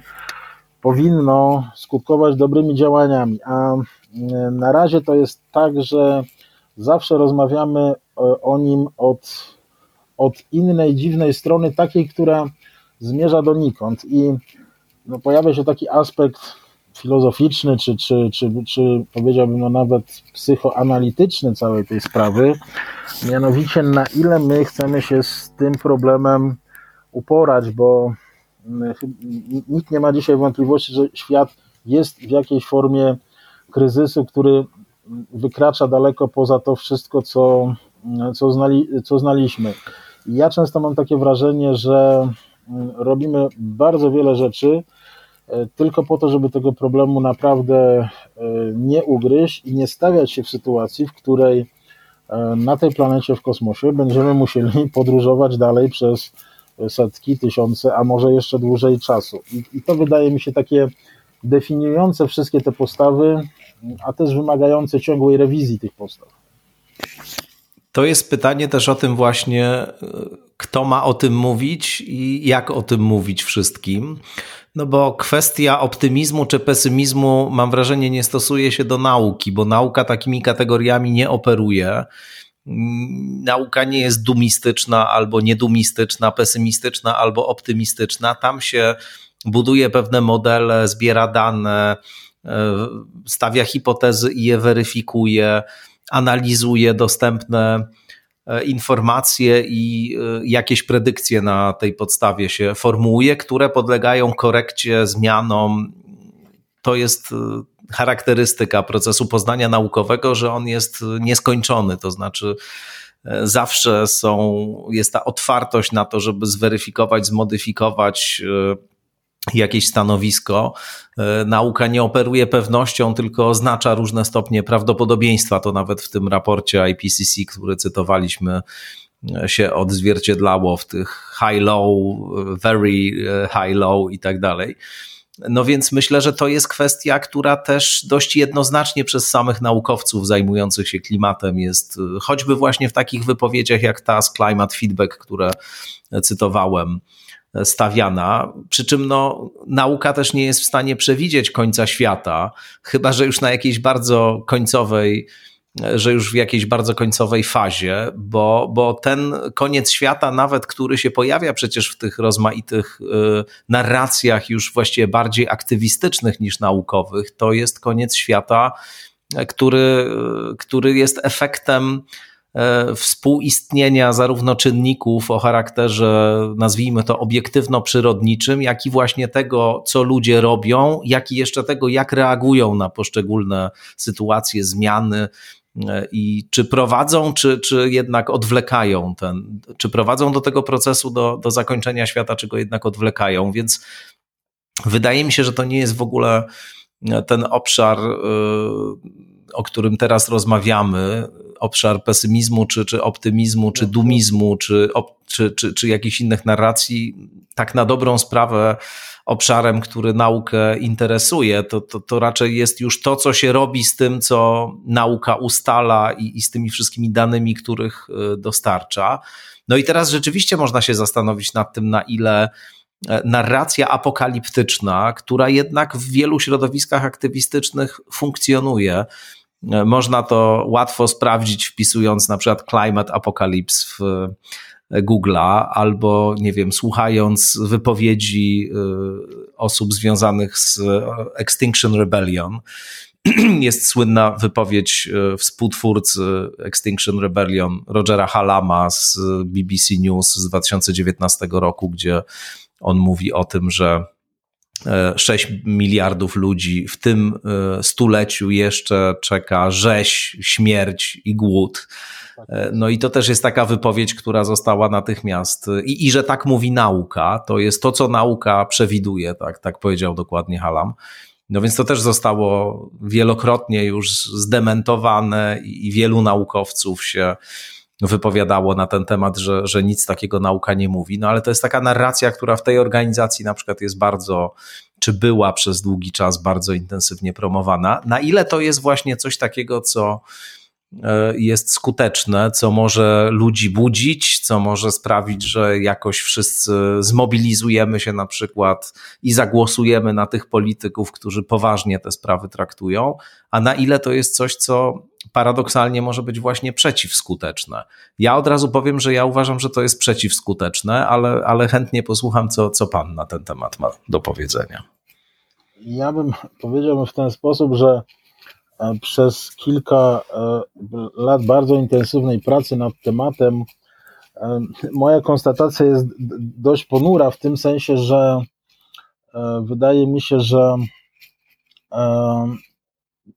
powinno skutkować dobrymi działaniami. A mm, na razie to jest tak, że zawsze rozmawiamy e, o nim od, od innej, dziwnej strony, takiej, która zmierza donikąd. I no, pojawia się taki aspekt filozoficzny, czy, czy, czy, czy powiedziałbym no nawet psychoanalityczny całej tej sprawy, mianowicie na ile my chcemy się z tym problemem uporać, bo mm, nikt nie ma dzisiaj wątpliwości, że świat jest w jakiejś formie kryzysu, który wykracza daleko poza to wszystko, co, co, znali, co znaliśmy. Ja często mam takie wrażenie, że mm, robimy bardzo wiele rzeczy, tylko po to, żeby tego problemu naprawdę e, nie ugryźć i nie stawiać się w sytuacji, w której e, na tej planecie w kosmosie będziemy musieli podróżować dalej przez setki, tysiące, a może jeszcze dłużej czasu. I, i to wydaje mi się takie definiujące wszystkie te postawy, a też wymagające ciągłej rewizji tych postaw. To jest pytanie też o tym właśnie, kto ma o tym mówić i jak o tym mówić wszystkim. No bo kwestia optymizmu czy pesymizmu, mam wrażenie, nie stosuje się do nauki, bo nauka takimi kategoriami nie operuje. Nauka nie jest dumistyczna albo niedumistyczna, pesymistyczna albo optymistyczna. Tam się buduje pewne modele, zbiera dane, e, stawia hipotezy i je weryfikuje, analizuje dostępne informacje i e, jakieś predykcje na tej podstawie się formułuje, które podlegają korekcie, zmianom. To jest e, charakterystyka procesu poznania naukowego, że on jest nieskończony, to znaczy zawsze są, jest ta otwartość na to, żeby zweryfikować, zmodyfikować jakieś stanowisko. E, nauka nie operuje pewnością, tylko oznacza różne stopnie prawdopodobieństwa. To nawet w tym raporcie IPCC, który cytowaliśmy, e, się odzwierciedlało w tych high low, very e, high low i tak dalej. No więc myślę, że to jest kwestia, która też dość jednoznacznie przez samych naukowców zajmujących się klimatem jest, choćby właśnie w takich wypowiedziach jak ta z Climate Feedback, które cytowałem, stawiana. Przy czym no, nauka też nie jest w stanie przewidzieć końca świata, chyba że już na jakiejś bardzo końcowej, że już w jakiejś bardzo końcowej fazie, bo, bo ten koniec świata, nawet który się pojawia przecież w tych rozmaitych y, narracjach już właściwie bardziej aktywistycznych niż naukowych, to jest koniec świata, który, który jest efektem współistnienia zarówno czynników o charakterze, nazwijmy to, obiektywno-przyrodniczym, jak i właśnie tego, co ludzie robią, jak i jeszcze tego, jak reagują na poszczególne sytuacje, zmiany, i czy prowadzą, czy, czy jednak odwlekają ten, czy prowadzą do tego procesu, do, do zakończenia świata, czy go jednak odwlekają. Więc wydaje mi się, że to nie jest w ogóle ten obszar, o którym teraz rozmawiamy, obszar pesymizmu, czy, czy optymizmu, czy dumizmu, czy, czy, czy, czy jakichś innych narracji, tak na dobrą sprawę obszarem, który naukę interesuje, to, to, to raczej jest już to, co się robi z tym, co nauka ustala i, i z tymi wszystkimi danymi, których y, dostarcza. No i teraz rzeczywiście można się zastanowić nad tym, na ile e, narracja apokaliptyczna, która jednak w wielu środowiskach aktywistycznych funkcjonuje, można to łatwo sprawdzić, wpisując na przykład Climate Apocalypse w Google'a, albo nie wiem, słuchając wypowiedzi y, osób związanych z Extinction Rebellion. Jest słynna wypowiedź współtwórcy Extinction Rebellion Rogera Halama z BBC News z 2019 roku, gdzie on mówi o tym, że 6 e, miliardów ludzi w tym e, stuleciu jeszcze czeka rzeź, śmierć i głód. E, no i to też jest taka wypowiedź, która została natychmiast. I, i że tak mówi nauka, to jest to, co nauka przewiduje, tak, tak powiedział dokładnie Halam. No więc to też zostało wielokrotnie już zdementowane i wielu naukowców się wypowiadało na ten temat, że, że nic takiego nauka nie mówi. No ale to jest taka narracja, która w tej organizacji na przykład jest bardzo, czy była przez długi czas bardzo intensywnie promowana. Na ile to jest właśnie coś takiego, co jest skuteczne, co może ludzi budzić, co może sprawić, że jakoś wszyscy zmobilizujemy się na przykład i zagłosujemy na tych polityków, którzy poważnie te sprawy traktują, a na ile to jest coś, co paradoksalnie może być właśnie przeciwskuteczne. Ja od razu powiem, że ja uważam, że to jest przeciwskuteczne, ale, ale chętnie posłucham, co, co pan na ten temat ma do powiedzenia. Ja bym powiedział w ten sposób, że E, przez kilka e, lat bardzo intensywnej pracy nad tematem e, moja konstatacja jest dość ponura w tym sensie, że wydaje mi się, że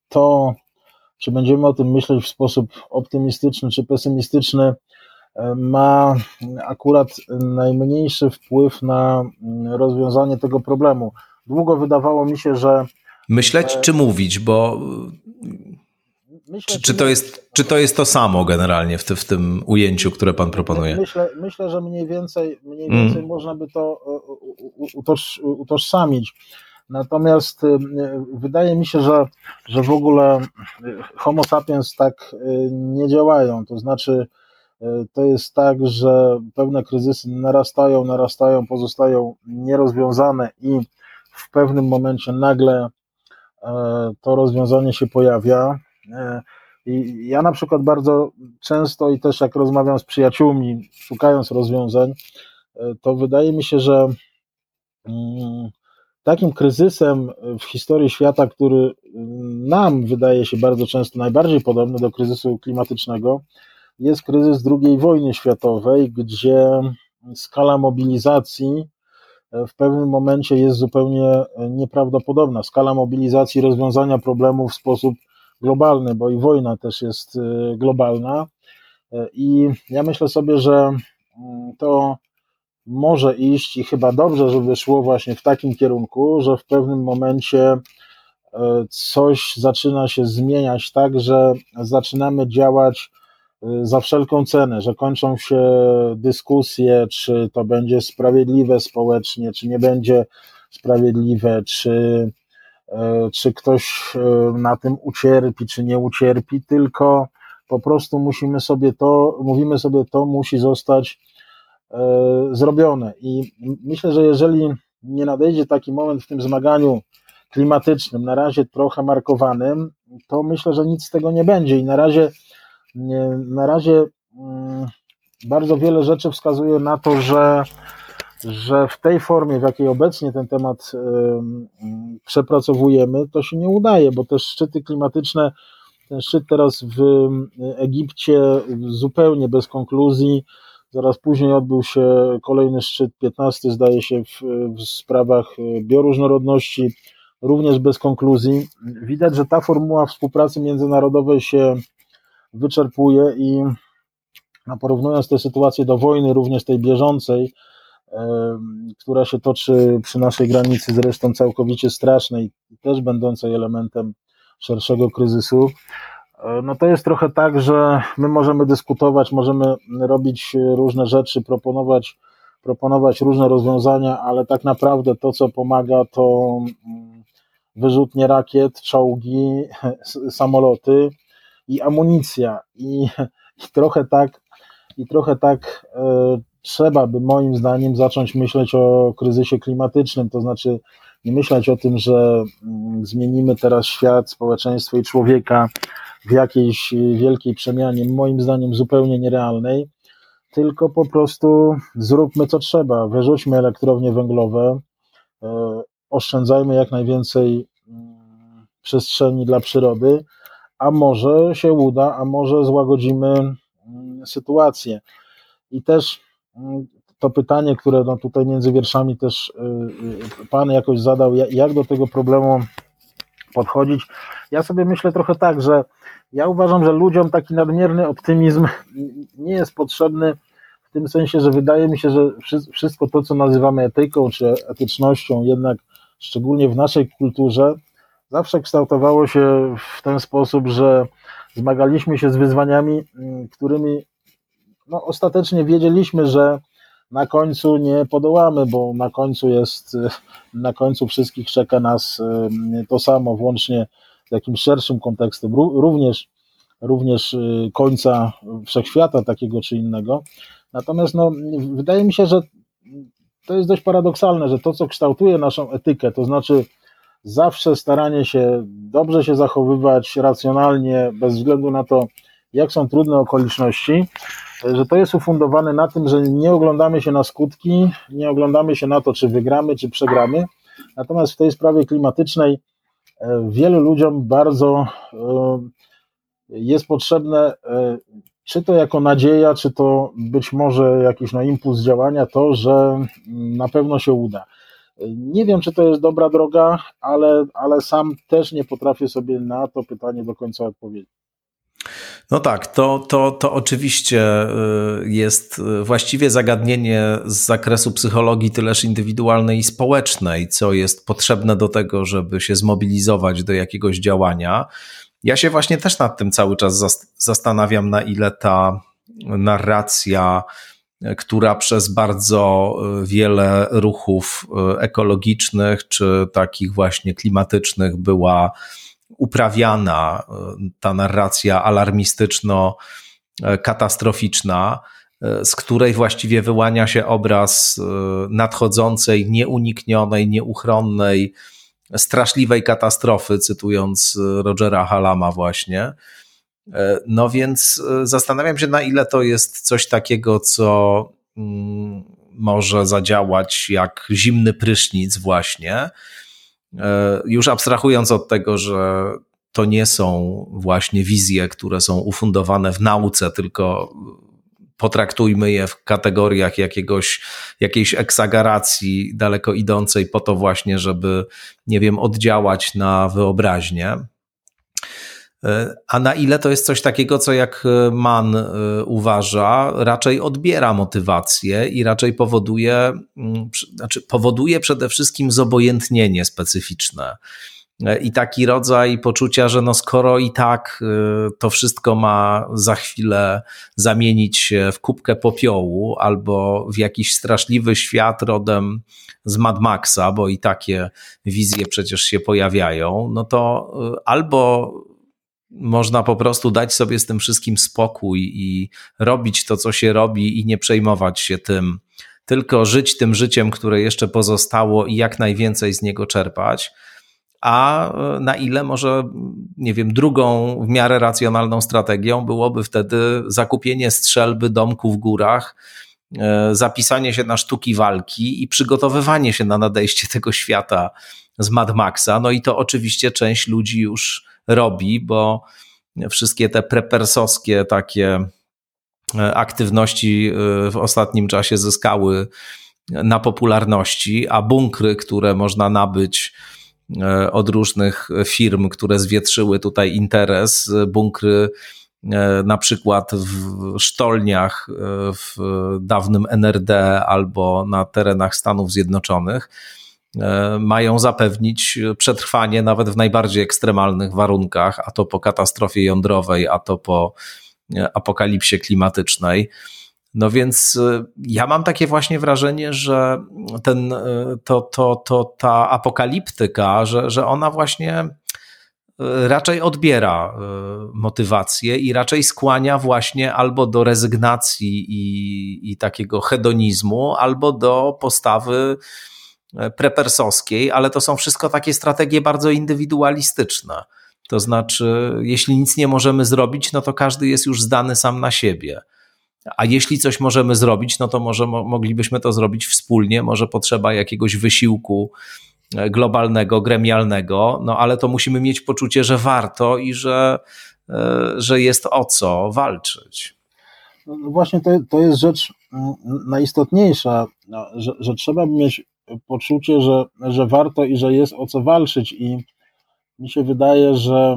to, czy będziemy o tym myśleć w sposób optymistyczny czy pesymistyczny, ma akurat najmniejszy wpływ na rozwiązanie tego problemu. Długo wydawało mi się, że Myśleć czy mówić, bo Myślę, czy, czy, to jest, czy to jest to samo generalnie w, ty, w tym ujęciu, które pan proponuje? Myślę, myślę że mniej więcej, mniej więcej mm. można by to utoż, utożsamić. Natomiast y, wydaje mi się, że, że w ogóle Homo sapiens tak nie działają. To znaczy, to jest tak, że pewne kryzysy narastają, narastają, pozostają nierozwiązane i w pewnym momencie nagle to rozwiązanie się pojawia. E, I ja na przykład bardzo często i też jak rozmawiam z przyjaciółmi, szukając rozwiązań, e, to wydaje mi się, że mm, takim kryzysem w historii świata, który nam wydaje się bardzo często najbardziej podobny do kryzysu klimatycznego, jest kryzys II wojny światowej, gdzie skala mobilizacji w pewnym momencie jest zupełnie nieprawdopodobna. Skala mobilizacji rozwiązania problemu w sposób globalny, bo i wojna też jest y, globalna. I ja myślę sobie, że mm, to może iść i chyba dobrze, żeby szło właśnie w takim kierunku, że w pewnym momencie coś zaczyna się zmieniać tak, że zaczynamy działać za wszelką cenę, że kończą się dyskusje, czy to będzie sprawiedliwe społecznie, czy nie będzie sprawiedliwe, czy E, czy ktoś e, na tym ucierpi, czy nie ucierpi, tylko po prostu musimy sobie to, mówimy sobie, to musi zostać zrobione. I myślę, że jeżeli nie nadejdzie taki moment w tym zmaganiu klimatycznym, na razie trochę markowanym, to myślę, że nic z tego nie będzie. I na razie, na razie mm, bardzo wiele rzeczy wskazuje na to, że że w tej formie, w jakiej obecnie ten temat przepracowujemy, to się nie udaje, bo te szczyty klimatyczne, ten szczyt teraz w Egipcie zupełnie bez konkluzji, zaraz później odbył się kolejny szczyt, 15 zdaje się, w, w sprawach bioróżnorodności, również bez konkluzji. Widać, że ta formuła współpracy międzynarodowej się wyczerpuje i no, porównując tę sytuację do wojny, również tej bieżącej, która się toczy przy naszej granicy, zresztą całkowicie strasznej, też będącej elementem szerszego kryzysu, e, no to jest trochę tak, że my możemy dyskutować, możemy robić różne rzeczy, proponować, proponować różne rozwiązania, ale tak naprawdę to, co pomaga, to mm, wyrzutnie rakiet, czołgi, samoloty i amunicja. I, i trochę tak, i trochę tak e, trzeba by moim zdaniem zacząć myśleć o kryzysie klimatycznym, to znaczy nie myśleć o tym, że mm, zmienimy teraz świat, społeczeństwo i człowieka w jakiejś wielkiej przemianie, moim zdaniem zupełnie nierealnej, tylko po prostu zróbmy co trzeba, wyrzućmy elektrownie węglowe, e, oszczędzajmy jak najwięcej mm, przestrzeni dla przyrody, a może się uda, a może złagodzimy mm, sytuację. I też to pytanie, które no tutaj między wierszami też y, y, Pan jakoś zadał, jak do tego problemu podchodzić. Ja sobie myślę trochę tak, że ja uważam, że ludziom taki nadmierny optymizm nie jest potrzebny w tym sensie, że wydaje mi się, że wszystko to, co nazywamy etyką czy etycznością, jednak szczególnie w naszej kulturze, zawsze kształtowało się w ten sposób, że zmagaliśmy się z wyzwaniami, którymi no, ostatecznie wiedzieliśmy, że na końcu nie podołamy, bo na końcu jest, na końcu wszystkich czeka nas to samo, włącznie z jakimś szerszym kontekstem, również, również y, końca wszechświata takiego czy innego. Natomiast no, wydaje mi się, że to jest dość paradoksalne, że to, co kształtuje naszą etykę, to znaczy zawsze staranie się dobrze się zachowywać, racjonalnie, bez względu na to, jak są trudne okoliczności, że to jest ufundowane na tym, że nie oglądamy się na skutki, nie oglądamy się na to, czy wygramy, czy przegramy. Natomiast w tej sprawie klimatycznej e, wielu ludziom bardzo e, jest potrzebne, e, czy to jako nadzieja, czy to być może jakiś no, impuls działania, to, że na pewno się uda. Nie wiem, czy to jest dobra droga, ale, ale sam też nie potrafię sobie na to pytanie do końca odpowiedzieć. No tak, to, to, to oczywiście y, jest y, właściwie zagadnienie z zakresu psychologii tyleż indywidualnej i społecznej, co jest potrzebne do tego, żeby się zmobilizować do jakiegoś działania. Ja się właśnie też nad tym cały czas zastanawiam, na ile ta narracja, która przez bardzo y, wiele ruchów ekologicznych czy takich właśnie klimatycznych była uprawiana e, ta narracja alarmistyczno-katastroficzna, e, z której właściwie wyłania się obraz e, nadchodzącej, nieuniknionej, nieuchronnej, straszliwej katastrofy, cytując Rogera Halama właśnie. No więc zastanawiam się, na ile to jest coś takiego, co mm, może zadziałać jak zimny prysznic właśnie, E, już abstrahując od tego, że to nie są właśnie wizje, które są ufundowane w nauce, tylko potraktujmy je w kategoriach jakiegoś, jakiejś eksageracji daleko idącej po to właśnie, żeby, nie wiem, oddziałać na wyobraźnię. A na ile to jest coś takiego, co jak Mann e, uważa, raczej odbiera motywację i raczej powoduje, mm, znaczy powoduje przede wszystkim zobojętnienie specyficzne. E, I taki rodzaj poczucia, że no skoro i tak e, to wszystko ma za chwilę zamienić się w kubkę popiołu albo w jakiś straszliwy świat rodem z Mad Maxa, bo i takie wizje przecież się pojawiają, no to albo można po prostu dać sobie z tym wszystkim spokój i robić to, co się robi, i nie przejmować się tym, tylko żyć tym życiem, które jeszcze pozostało i jak najwięcej z niego czerpać. A e, na ile może, nie wiem, drugą w miarę racjonalną strategią byłoby wtedy zakupienie strzelby, domku w górach, e, zapisanie się na sztuki walki i przygotowywanie się na nadejście tego świata z Mad Maxa. No i to oczywiście część ludzi już robi, bo wszystkie te prepersowskie takie e, aktywności e, w ostatnim czasie zyskały na popularności, a bunkry, które można nabyć e, od różnych firm, które zwietrzyły tutaj interes, bunkry na przykład w sztolniach w dawnym NRD albo na terenach Stanów Zjednoczonych, mają zapewnić przetrwanie nawet w najbardziej ekstremalnych warunkach, a to po katastrofie jądrowej, a to po apokalipsie klimatycznej. No więc ja mam takie właśnie wrażenie, że ten, to, to, to, ta apokaliptyka, że, że ona właśnie raczej odbiera motywację i raczej skłania właśnie albo do rezygnacji i, i takiego hedonizmu, albo do postawy prepersowskiej, ale to są wszystko takie strategie bardzo indywidualistyczne. To znaczy, jeśli nic nie możemy zrobić, no to każdy jest już zdany sam na siebie. A jeśli coś możemy zrobić, no to może moglibyśmy to zrobić wspólnie, może potrzeba jakiegoś wysiłku e, globalnego, gremialnego, no ale to musimy mieć poczucie, że warto i że, e, że jest o co walczyć. No właśnie to, to jest rzecz mm, najistotniejsza, no, że, że trzeba mieć poczucie, że, że warto i że jest o co walczyć. I mi się wydaje, że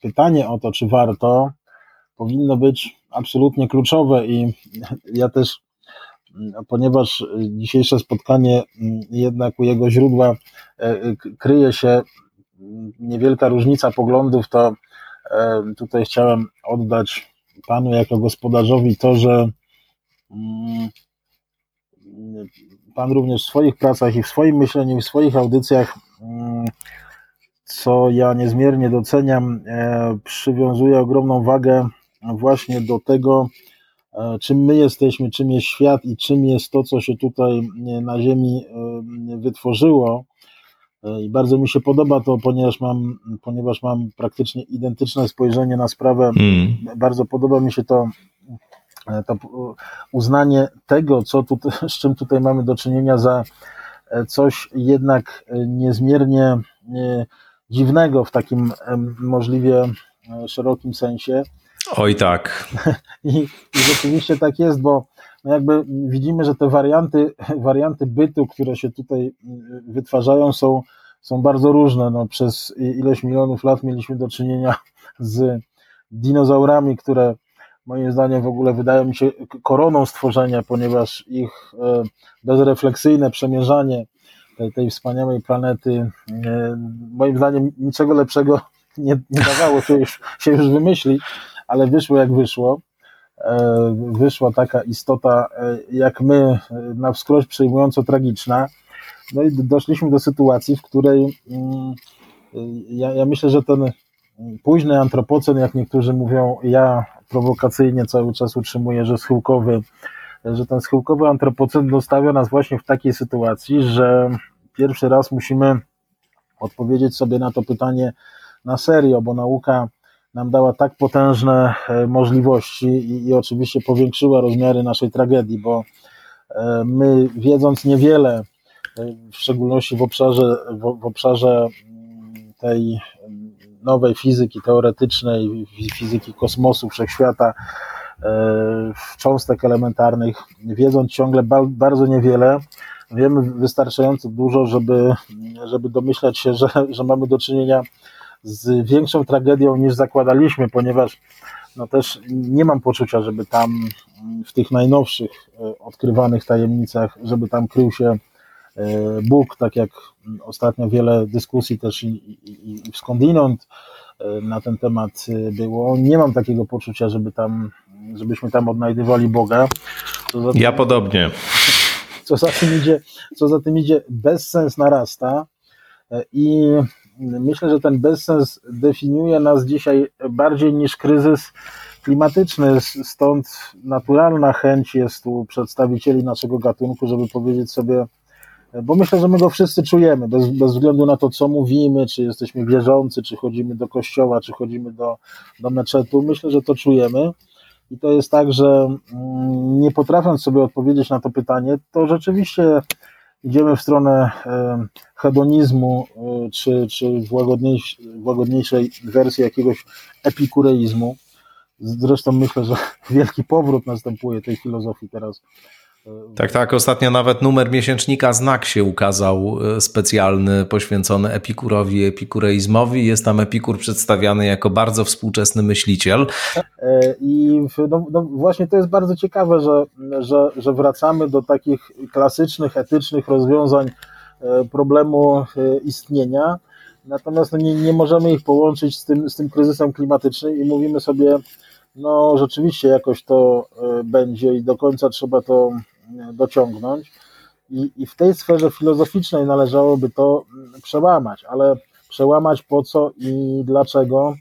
pytanie o to, czy warto, powinno być absolutnie kluczowe. I ja też, ponieważ dzisiejsze spotkanie jednak u jego źródła e, kryje się niewielka różnica poglądów, to e, tutaj chciałem oddać panu jako gospodarzowi to, że mm, pan również w swoich pracach i w swoim myśleniu i w swoich audycjach mm, co ja niezmiernie doceniam, e, przywiązuje ogromną wagę właśnie do tego, e, czym my jesteśmy, czym jest świat i czym jest to, co się tutaj e, na Ziemi wytworzyło. I bardzo mi się podoba to, ponieważ mam, ponieważ mam praktycznie identyczne spojrzenie na sprawę. Hmm. Bardzo podoba mi się to, to uznanie tego, co tutaj, z czym tutaj mamy do czynienia za coś jednak niezmiernie dziwnego w takim możliwie e, szerokim sensie. Oj tak. I, I, rzeczywiście tak jest, bo no jakby widzimy, że te warianty, warianty bytu, które się tutaj wytwarzają są, są bardzo różne. No, przez ileś milionów lat mieliśmy do czynienia z dinozaurami, które moim zdaniem w ogóle wydają mi się koroną stworzenia, ponieważ ich e, bezrefleksyjne przemierzanie tej, tej wspaniałej planety. Moim zdaniem niczego lepszego nie, nie dawało się już, się już wymyślić, ale wyszło jak wyszło. E, wyszła taka istota e, jak my, e, na wskroś przejmująco tragiczna. No i doszliśmy do sytuacji, w której mm, ja, ja myślę, że ten późny antropocen, jak niektórzy mówią, ja prowokacyjnie cały czas utrzymuję, że schyłkowy że ten schyłkowy antropocen dostawia nas właśnie w takiej sytuacji, że pierwszy raz musimy odpowiedzieć sobie na to pytanie na serio, bo nauka nam dała tak potężne e, możliwości i, i oczywiście powiększyła rozmiary naszej tragedii, bo e, my wiedząc niewiele, e, w szczególności w obszarze, w obszarze mm, tej nowej fizyki teoretycznej, fizyki kosmosu, wszechświata, E, cząstek elementarnych, wiedząc ciągle bardzo niewiele, wiemy wystarczająco dużo, żeby, żeby domyślać się, że, że mamy do czynienia z większą tragedią niż zakładaliśmy, ponieważ no też nie mam poczucia, żeby tam w tych najnowszych e, odkrywanych tajemnicach, żeby tam krył się Bóg, tak jak ostatnio wiele dyskusji też i, i, i skądinąd na ten temat było. Nie mam takiego poczucia, żeby tam żebyśmy tam odnajdywali Boga. Tym, ja podobnie. Co za tym idzie, co za tym idzie bezsens narasta e, i myślę, że ten bezsens definiuje nas dzisiaj bardziej niż kryzys klimatyczny, stąd naturalna chęć jest u przedstawicieli naszego gatunku, żeby powiedzieć sobie, e, bo myślę, że my go wszyscy czujemy, bez, bez względu na to, co mówimy, czy jesteśmy wierzący, czy chodzimy do kościoła, czy chodzimy do, do meczetu, myślę, że to czujemy. I to jest tak, że mm, nie potrafiąc sobie odpowiedzieć na to pytanie, to rzeczywiście idziemy w stronę hedonizmu e, czy, czy w łagodniejszej wersji jakiegoś epikureizmu. Zresztą myślę, że wielki powrót następuje tej filozofii teraz Tak, tak. Ostatnio nawet numer miesięcznika Znak się ukazał e, specjalny, poświęcony Epikurowi, epikureizmowi. Jest tam Epikur przedstawiany jako bardzo współczesny myśliciel. E, I no, no właśnie to jest bardzo ciekawe, że, że, że wracamy do takich klasycznych, etycznych rozwiązań e, problemu istnienia. Natomiast no nie, nie możemy ich połączyć z tym, z tym kryzysem klimatycznym i mówimy sobie, no rzeczywiście jakoś to będzie i do końca trzeba to dociągnąć. I, I w tej sferze filozoficznej należałoby to przełamać, ale przełamać po co i dlaczego,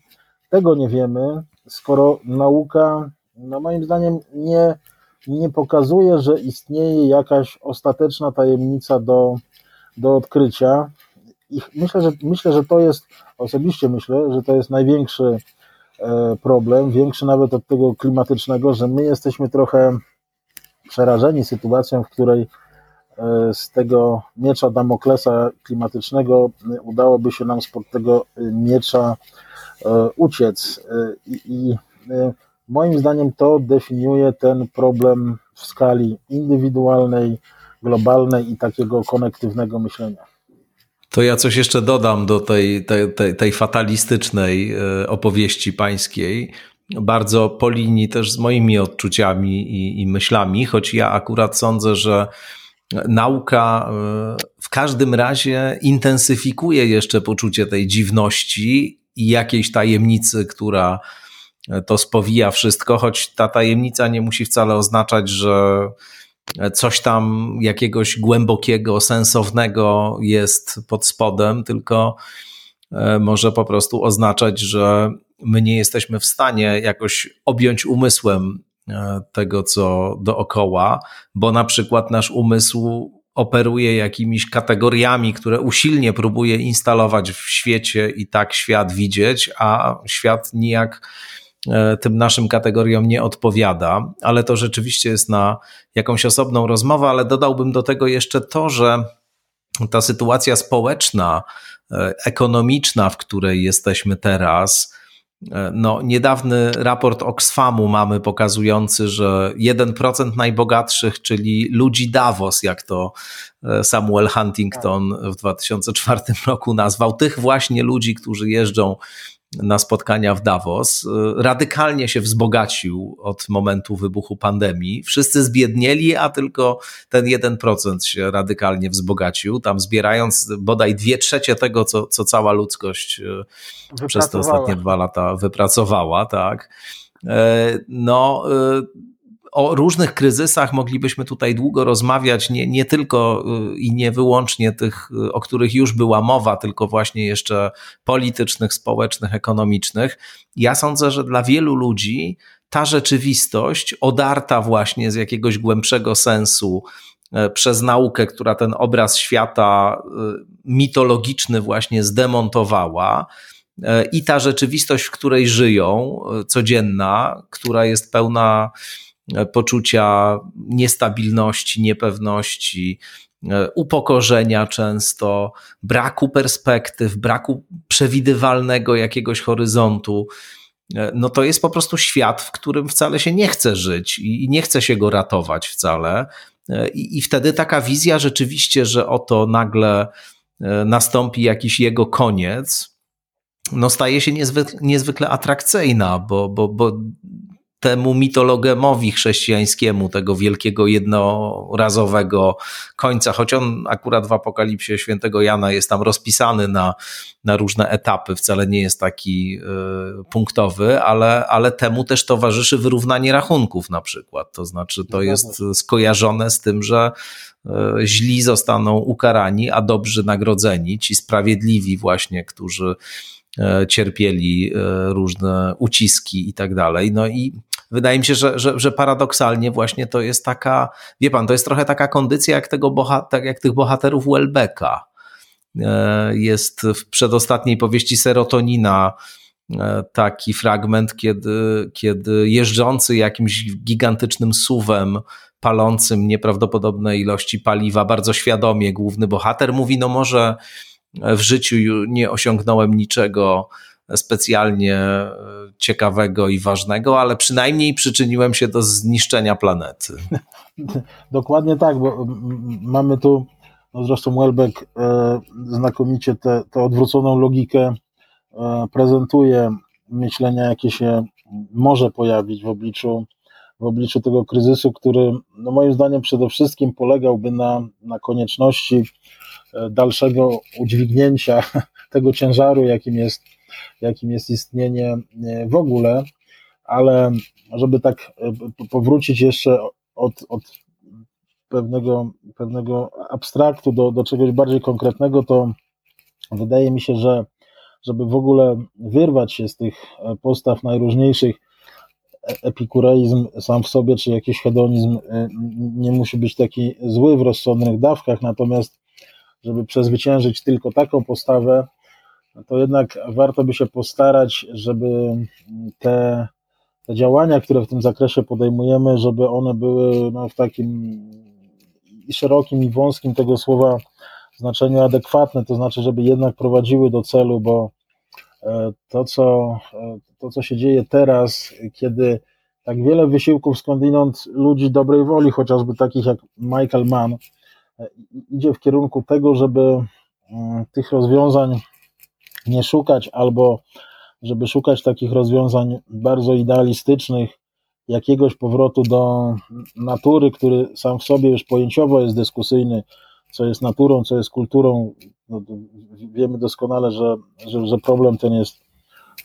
tego nie wiemy, skoro nauka, no moim zdaniem, nie, nie pokazuje, że istnieje jakaś ostateczna tajemnica do, do odkrycia. I myślę, że, myślę, że to jest, osobiście myślę, że to jest największy e, problem, większy nawet od tego klimatycznego, że my jesteśmy trochę przerażeni sytuacją, w której e, z tego miecza Damoklesa klimatycznego e, udałoby się nam spod tego e, miecza uciec. I, moim zdaniem to definiuje ten problem w skali indywidualnej, globalnej i takiego konektywnego myślenia. To ja coś jeszcze dodam do tej, tej, tej, tej fatalistycznej opowieści pańskiej bardzo po linii też z moimi odczuciami i, i myślami, choć ja akurat sądzę, że nauka e, w każdym razie intensyfikuje jeszcze poczucie tej dziwności i jakiejś tajemnicy, która to spowija wszystko, choć ta tajemnica nie musi wcale oznaczać, że coś tam jakiegoś głębokiego, sensownego jest pod spodem, tylko e, może po prostu oznaczać, że my nie jesteśmy w stanie jakoś objąć umysłem e, tego, co dookoła, bo na przykład nasz umysł operuje jakimiś kategoriami, które usilnie próbuje instalować w świecie i tak świat widzieć, a świat nijak e, tym naszym kategoriom nie odpowiada, ale to rzeczywiście jest na jakąś osobną rozmowę, ale dodałbym do tego jeszcze to, że ta sytuacja społeczna, e, ekonomiczna, w której jesteśmy teraz, no, niedawny raport Oxfamu mamy pokazujący, że 1% najbogatszych, czyli ludzi Davos, jak to e, Samuel Huntington w 2004 roku nazwał, tych właśnie ludzi, którzy jeżdżą na spotkania w Davos, y, radykalnie się wzbogacił od momentu wybuchu pandemii. Wszyscy zbiednieli, a tylko ten 1% się radykalnie wzbogacił, tam zbierając bodaj dwie trzecie tego, co, co cała ludzkość y, przez te ostatnie dwa lata wypracowała, tak. E, no, y, o różnych kryzysach moglibyśmy tutaj długo rozmawiać, nie, nie tylko y, i nie wyłącznie tych, y, o których już była mowa, tylko właśnie jeszcze politycznych, społecznych, ekonomicznych. Ja sądzę, że dla wielu ludzi ta rzeczywistość, odarta właśnie z jakiegoś głębszego sensu, e, przez naukę, która ten obraz świata y, mitologiczny właśnie zdemontowała, i ta rzeczywistość, w której żyją, codzienna, która jest pełna poczucia niestabilności, niepewności, e, upokorzenia często, braku perspektyw, braku przewidywalnego jakiegoś horyzontu. E, no to jest po prostu świat, w którym wcale się nie chce żyć i nie chce się go ratować wcale. E, I, i wtedy taka wizja rzeczywiście, że oto nagle nastąpi jakiś jego koniec, no staje się niezwykle, niezwykle atrakcyjna, bo, bo, bo temu mitologemowi chrześcijańskiemu, tego wielkiego jednorazowego końca, choć on akurat w Apokalipsie świętego Jana jest tam rozpisany na, na różne etapy, wcale nie jest taki y, punktowy, ale, ale temu też towarzyszy wyrównanie rachunków na przykład. To znaczy, to jest skojarzone z tym, że y, źli zostaną ukarani, a dobrzy nagrodzeni, ci sprawiedliwi właśnie, którzy e, cierpieli różne uciski i tak dalej. No i wydaje mi się, że, że, że paradoksalnie właśnie to jest taka, wie pan, to jest trochę taka kondycja jak, tego boha, tak jak tych bohaterów Welbecka. E, jest w przedostatniej powieści Serotonina e, taki fragment, kiedy, kiedy jeżdżący jakimś gigantycznym suwem, palącym nieprawdopodobne ilości paliwa, bardzo świadomie główny bohater mówi, no może w życiu nie osiągnąłem niczego specjalnie e, ciekawego i ważnego, ale przynajmniej przyczyniłem się do zniszczenia planety. Dokładnie tak, bo mamy tu, no zresztą Welbeck e, znakomicie tę odwróconą logikę e, prezentuje myślenia, jakie się może pojawić w obliczu, w obliczu tego kryzysu, który no moim zdaniem przede wszystkim polegałby na, na konieczności e, dalszego udźwignięcia tego ciężaru, jakim jest, jakim jest istnienie e, w ogóle, ale żeby tak e, powrócić jeszcze od, od pewnego, pewnego abstraktu do, do czegoś bardziej konkretnego, to wydaje mi się, że żeby w ogóle wyrwać się z tych postaw najróżniejszych, epikureizm sam w sobie, czy jakiś hedonizm nie musi być taki zły w rozsądnych dawkach, natomiast żeby przezwyciężyć tylko taką postawę, to jednak warto by się postarać, żeby te, te działania, które w tym zakresie podejmujemy, żeby one były no, w takim i szerokim i wąskim tego słowa znaczeniu adekwatne, to znaczy, żeby jednak prowadziły do celu, bo to, co, e, to, co się dzieje teraz, kiedy tak wiele wysiłków skądinąd ludzi dobrej woli, chociażby takich jak Michael Mann, e, idzie w kierunku tego, żeby tych rozwiązań nie szukać, albo żeby szukać takich rozwiązań bardzo idealistycznych, jakiegoś powrotu do natury, który sam w sobie już pojęciowo jest dyskusyjny, co jest naturą, co jest kulturą. No, wiemy doskonale, że, że, że problem ten jest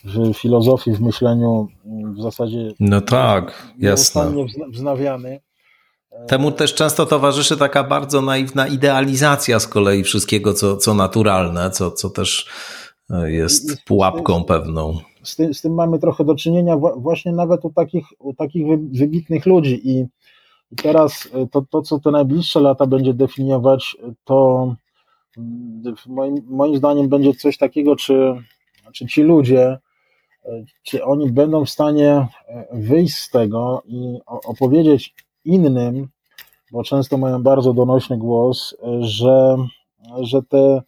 w filozofii, w myśleniu w zasadzie. No tak, jasne. wznawiany. Temu też często towarzyszy taka bardzo naiwna idealizacja z kolei wszystkiego, co, co naturalne, co, co też e, jest pułapką pewną. Z tym, z tym mamy trochę do czynienia właśnie nawet u takich, u takich wybitnych ludzi i, i teraz e, to, to, co te najbliższe lata będzie definiować, to mm, moim, moim zdaniem będzie coś takiego, czy, czy ci ludzie, e, czy oni będą w stanie wyjść z tego i opowiedzieć innym, bo często mają bardzo donośny głos, że, że te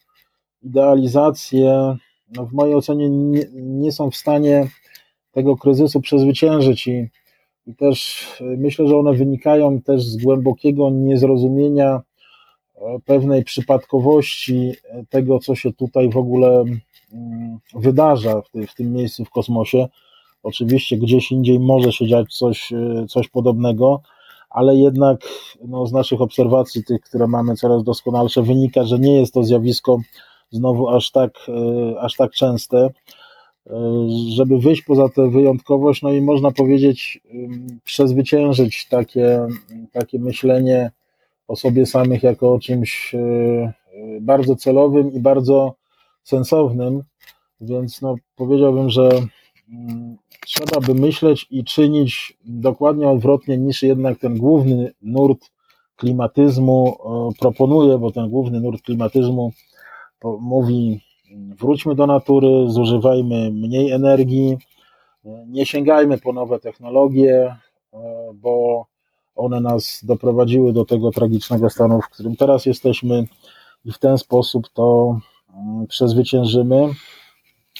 idealizacje no w mojej ocenie nie, nie są w stanie tego kryzysu przezwyciężyć i, i też myślę, że one wynikają też z głębokiego niezrozumienia e, pewnej przypadkowości tego, co się tutaj w ogóle mm, wydarza w, w tym miejscu w kosmosie. Oczywiście gdzieś indziej może się dziać coś, e, coś podobnego, ale jednak no, z naszych obserwacji, tych, które mamy coraz doskonalsze, wynika, że nie jest to zjawisko znowu aż tak, e, aż tak częste. E, żeby wyjść poza tę wyjątkowość, no i można powiedzieć, przezwyciężyć takie, takie myślenie o sobie samych jako o czymś e, bardzo celowym i bardzo sensownym. Więc no, powiedziałbym, że trzeba by myśleć i czynić dokładnie odwrotnie niż jednak ten główny nurt klimatyzmu proponuje, bo ten główny nurt klimatyzmu mówi wróćmy do natury, zużywajmy mniej energii, nie sięgajmy po nowe technologie, bo one nas doprowadziły do tego tragicznego stanu, w którym teraz jesteśmy i w ten sposób to mm, przezwyciężymy.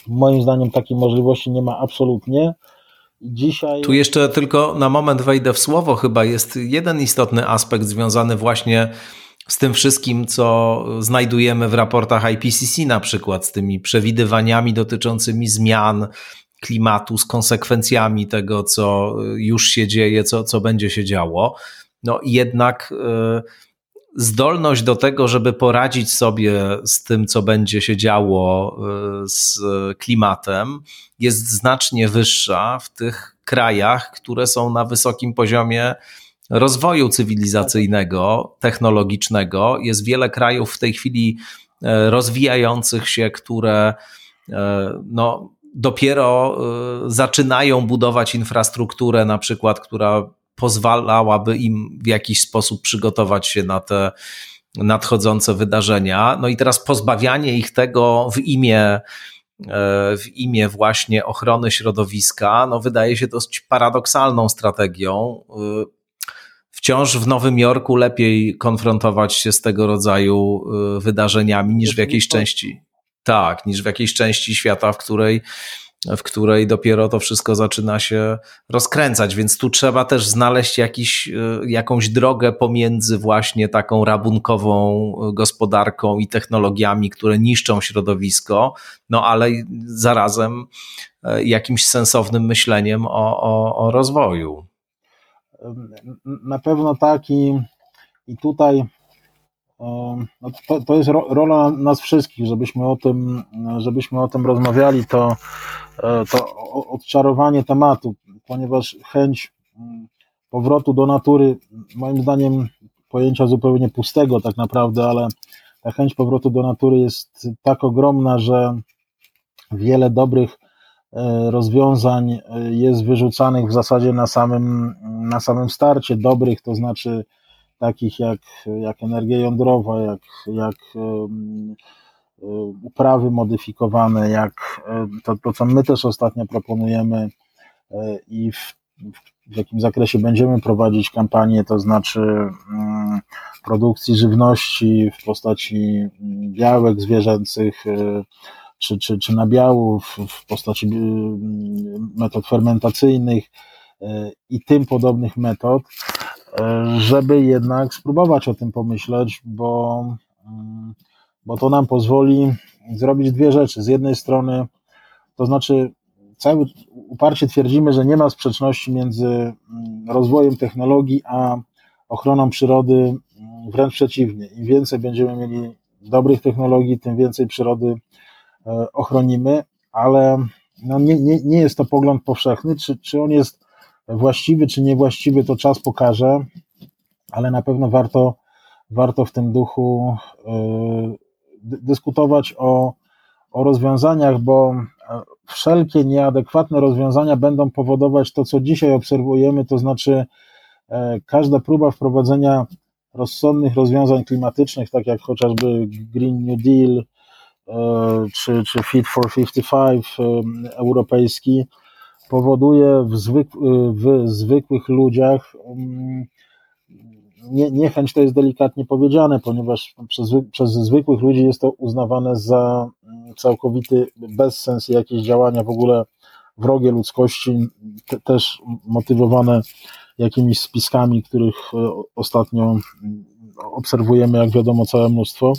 Moim zdaniem takiej możliwości nie ma absolutnie. Dzisiaj... Tu jeszcze tylko na moment wejdę w słowo. Chyba jest jeden istotny aspekt związany właśnie z tym wszystkim, co znajdujemy w raportach IPCC, na przykład z tymi przewidywaniami dotyczącymi zmian klimatu, z konsekwencjami tego, co już się dzieje, co, co będzie się działo. No jednak. Yy, zdolność do tego, żeby poradzić sobie z tym, co będzie się działo y, z klimatem, jest znacznie wyższa w tych krajach, które są na wysokim poziomie rozwoju cywilizacyjnego, technologicznego. Jest wiele krajów w tej chwili e, rozwijających się, które no, dopiero e, zaczynają budować infrastrukturę, na przykład, która pozwalałaby im w jakiś sposób przygotować się na te nadchodzące wydarzenia. No i teraz pozbawianie ich tego w imię e, w imię właśnie ochrony środowiska, no wydaje się dość paradoksalną strategią. E, wciąż w Nowym Jorku lepiej konfrontować się z tego rodzaju e, wydarzeniami niż w jakiejś części Tak, niż w jakiejś części świata, w której w której dopiero to wszystko zaczyna się rozkręcać, więc tu trzeba też znaleźć jakiś, e, jakąś drogę pomiędzy właśnie taką rabunkową gospodarką i technologiami, które niszczą środowisko, no ale zarazem e, jakimś sensownym myśleniem o, o, o rozwoju. Na pewno tak i, i tutaj no to, to jest rola nas wszystkich, żebyśmy o tym, żebyśmy o tym rozmawiali, to, e, to odczarowanie tematu, ponieważ chęć mm, powrotu do natury, moim zdaniem pojęcia zupełnie pustego tak naprawdę, ale ta chęć powrotu do natury jest tak ogromna, że wiele dobrych e, rozwiązań e, jest wyrzucanych w zasadzie na samym, na samym starcie, dobrych, to znaczy takich jak, jak energia jądrowa, jak, jak uprawy modyfikowane, jak to, to, co my też ostatnio proponujemy e, i w, w jakim zakresie będziemy prowadzić kampanię, to znaczy produkcji żywności w postaci białek zwierzęcych, e, czy, czy, czy nabiałów w postaci metod fermentacyjnych e, i tym podobnych metod, żeby jednak spróbować o tym pomyśleć, bo, mm, bo to nam pozwoli zrobić dwie rzeczy. Z jednej strony, to znaczy, cały uparcie twierdzimy, że nie ma sprzeczności między mm, rozwojem technologii a ochroną przyrody, mm, wręcz przeciwnie. Im więcej będziemy mieli dobrych technologii, tym więcej przyrody e, ochronimy, ale no nie, nie, nie jest to pogląd powszechny. Czy, czy on jest Właściwy czy niewłaściwy to czas pokaże, ale na pewno warto, warto w tym duchu y, dyskutować o, o rozwiązaniach, bo e, wszelkie nieadekwatne rozwiązania będą powodować to, co dzisiaj obserwujemy, to znaczy e, każda próba wprowadzenia rozsądnych rozwiązań klimatycznych, tak jak chociażby Green New Deal e, czy, czy Fit for 55 europejski, powoduje w, zwyk, w zwykłych ludziach mm, nie, niechęć to jest delikatnie powiedziane, ponieważ przez, przez zwykłych ludzi jest to uznawane za mm, całkowity bezsens i jakieś działania w ogóle wrogie ludzkości, te, też motywowane jakimiś spiskami, których e, ostatnio mm, obserwujemy, jak wiadomo, całe mnóstwo.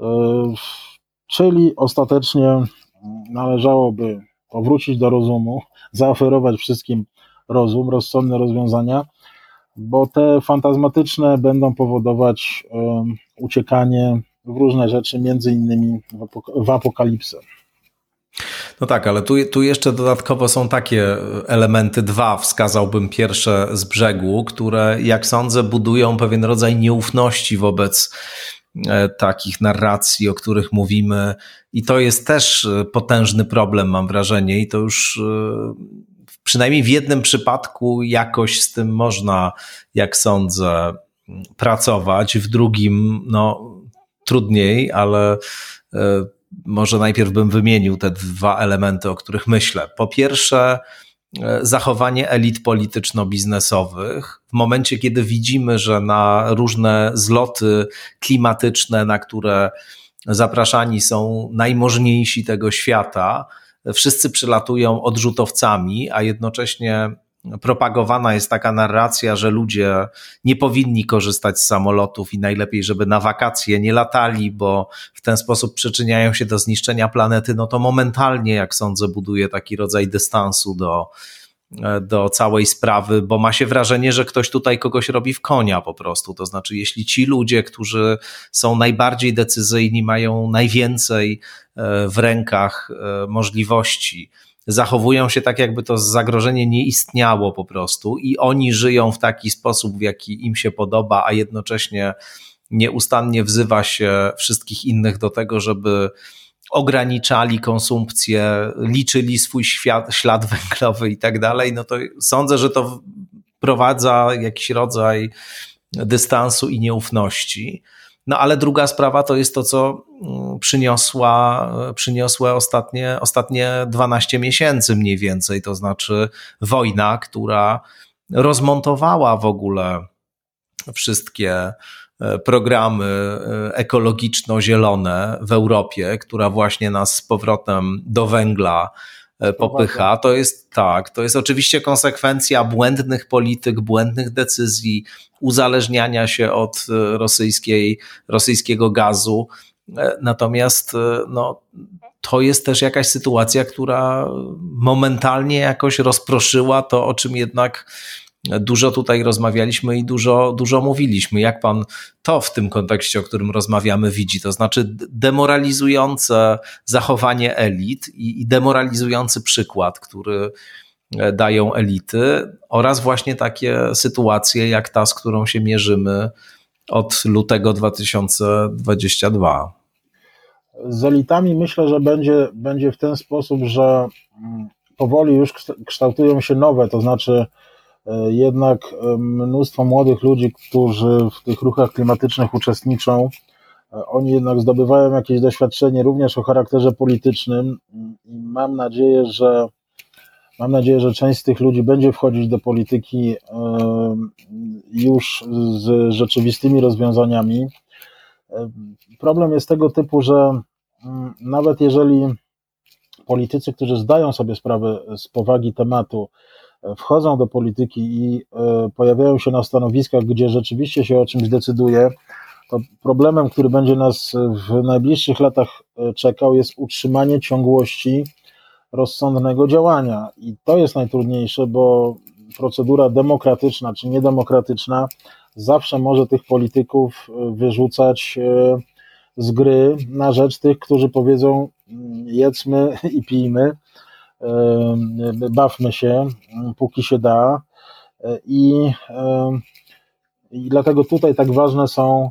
E, czyli ostatecznie należałoby powrócić do rozumu, zaoferować wszystkim rozum, rozsądne rozwiązania, bo te fantazmatyczne będą powodować uciekanie w różne rzeczy, między innymi w, apok w apokalipsę. No tak, ale tu, tu jeszcze dodatkowo są takie elementy, dwa wskazałbym pierwsze z brzegu, które jak sądzę budują pewien rodzaj nieufności wobec takich narracji, o których mówimy, i to jest też e, potężny problem, mam wrażenie, i to już e, przynajmniej w jednym przypadku jakoś z tym można, jak sądzę, pracować, w drugim no, trudniej, ale e, może najpierw bym wymienił te dwa elementy, o których myślę. Po pierwsze, e, zachowanie elit polityczno-biznesowych. W momencie, kiedy widzimy, że na różne zloty klimatyczne, na które zapraszani są najmożniejsi tego świata, wszyscy przylatują odrzutowcami, a jednocześnie propagowana jest taka narracja, że ludzie nie powinni korzystać z samolotów i najlepiej, żeby na wakacje nie latali, bo w ten sposób przyczyniają się do zniszczenia planety, no to momentalnie, jak sądzę, buduje taki rodzaj dystansu do, E, do całej sprawy, bo ma się wrażenie, że ktoś tutaj kogoś robi w konia po prostu. To znaczy, jeśli ci ludzie, którzy są najbardziej decyzyjni, mają najwięcej e, w rękach e, możliwości, zachowują się tak, jakby to zagrożenie nie istniało po prostu i oni żyją w taki sposób, w jaki im się podoba, a jednocześnie nieustannie wzywa się wszystkich innych do tego, żeby ograniczali konsumpcję, liczyli swój świat, ślad węglowy i tak dalej, no to sądzę, że to wprowadza jakiś rodzaj dystansu i nieufności. No ale druga sprawa to jest to, co mm, przyniosła, przyniosłe ostatnie, ostatnie 12 miesięcy mniej więcej, to znaczy wojna, która rozmontowała w ogóle wszystkie programy ekologiczno-zielone w Europie, która właśnie nas z powrotem do węgla popycha. To jest tak, to jest oczywiście konsekwencja błędnych polityk, błędnych decyzji, uzależniania się od rosyjskiej, rosyjskiego gazu. Natomiast no, to jest też jakaś sytuacja, która momentalnie jakoś rozproszyła to, o czym jednak dużo tutaj rozmawialiśmy i dużo, dużo mówiliśmy. Jak pan to w tym kontekście, o którym rozmawiamy, widzi? To znaczy demoralizujące zachowanie elit i, i demoralizujący przykład, który dają elity, oraz właśnie takie sytuacje jak ta, z którą się mierzymy od lutego 2022 z elitami myślę, że będzie, będzie w ten sposób, że mm, powoli już kształtują się nowe, to znaczy e, jednak e, mnóstwo młodych ludzi, którzy w tych ruchach klimatycznych uczestniczą, e, oni jednak zdobywają jakieś doświadczenie również o charakterze politycznym i mam nadzieję, że mam nadzieję, że część z tych ludzi będzie wchodzić do polityki już z rzeczywistymi rozwiązaniami. Problem jest tego typu, że mm, nawet jeżeli politycy, którzy zdają sobie sprawę z powagi tematu, e, wchodzą do polityki i e, pojawiają się na stanowiskach, gdzie rzeczywiście się o czymś decyduje, to problemem, który będzie nas w najbliższych latach e, czekał, jest utrzymanie ciągłości rozsądnego działania. I to jest najtrudniejsze, bo procedura demokratyczna czy niedemokratyczna zawsze może tych polityków e, wyrzucać z gry na rzecz tych, którzy powiedzą mm, jedzmy i pijmy, bawmy się, póki się da. I, I dlatego tutaj tak ważne są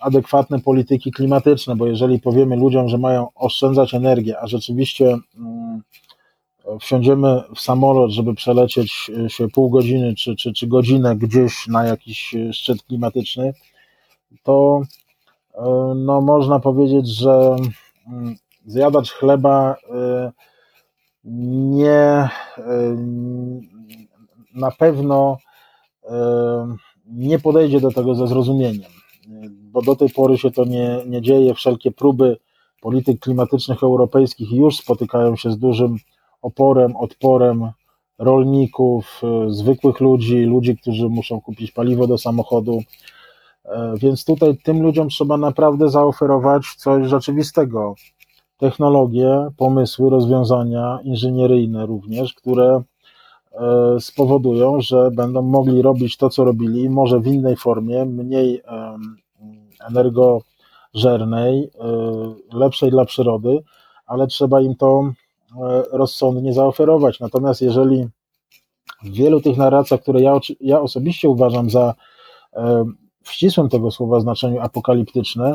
adekwatne polityki klimatyczne, bo jeżeli powiemy ludziom, że mają oszczędzać energię, a rzeczywiście mm, wsiądziemy w samolot, żeby przelecieć e, się pół godziny czy, czy, czy godzinę gdzieś na jakiś e, szczyt klimatyczny, to e, no, można powiedzieć, że mm, zjadacz chleba nie na pewno nie podejdzie do tego ze zrozumieniem, bo do tej pory się to nie, nie dzieje. Wszelkie próby polityk klimatycznych europejskich już spotykają się z dużym oporem, odporem rolników, e, zwykłych ludzi, ludzi, którzy muszą kupić paliwo do samochodu. E, więc tutaj tym ludziom trzeba naprawdę zaoferować coś rzeczywistego. Technologie, pomysły, rozwiązania inżynieryjne również, które e, spowodują, że będą mogli robić to, co robili, może w innej formie, mniej energożernej, lepszej dla przyrody, ale trzeba im to E, rozsądnie zaoferować. Natomiast jeżeli w wielu tych narracjach, które ja, ja osobiście uważam za e, w ścisłym tego słowa znaczeniu apokaliptyczne,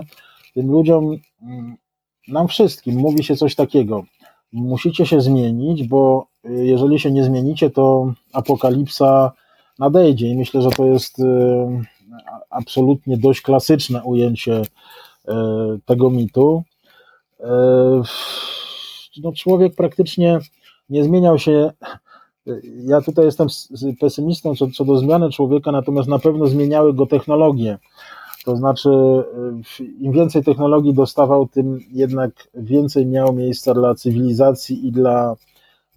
tym ludziom, mm, nam wszystkim mówi się coś takiego. Musicie się zmienić, bo e, jeżeli się nie zmienicie, to apokalipsa nadejdzie. I myślę, że to jest absolutnie dość klasyczne ujęcie tego mitu no, człowiek praktycznie nie zmieniał się. Ja tutaj jestem pesymistą co, co do zmiany człowieka, natomiast na pewno zmieniały go technologie. To znaczy, im więcej technologii dostawał, tym jednak więcej miało miejsca dla cywilizacji i dla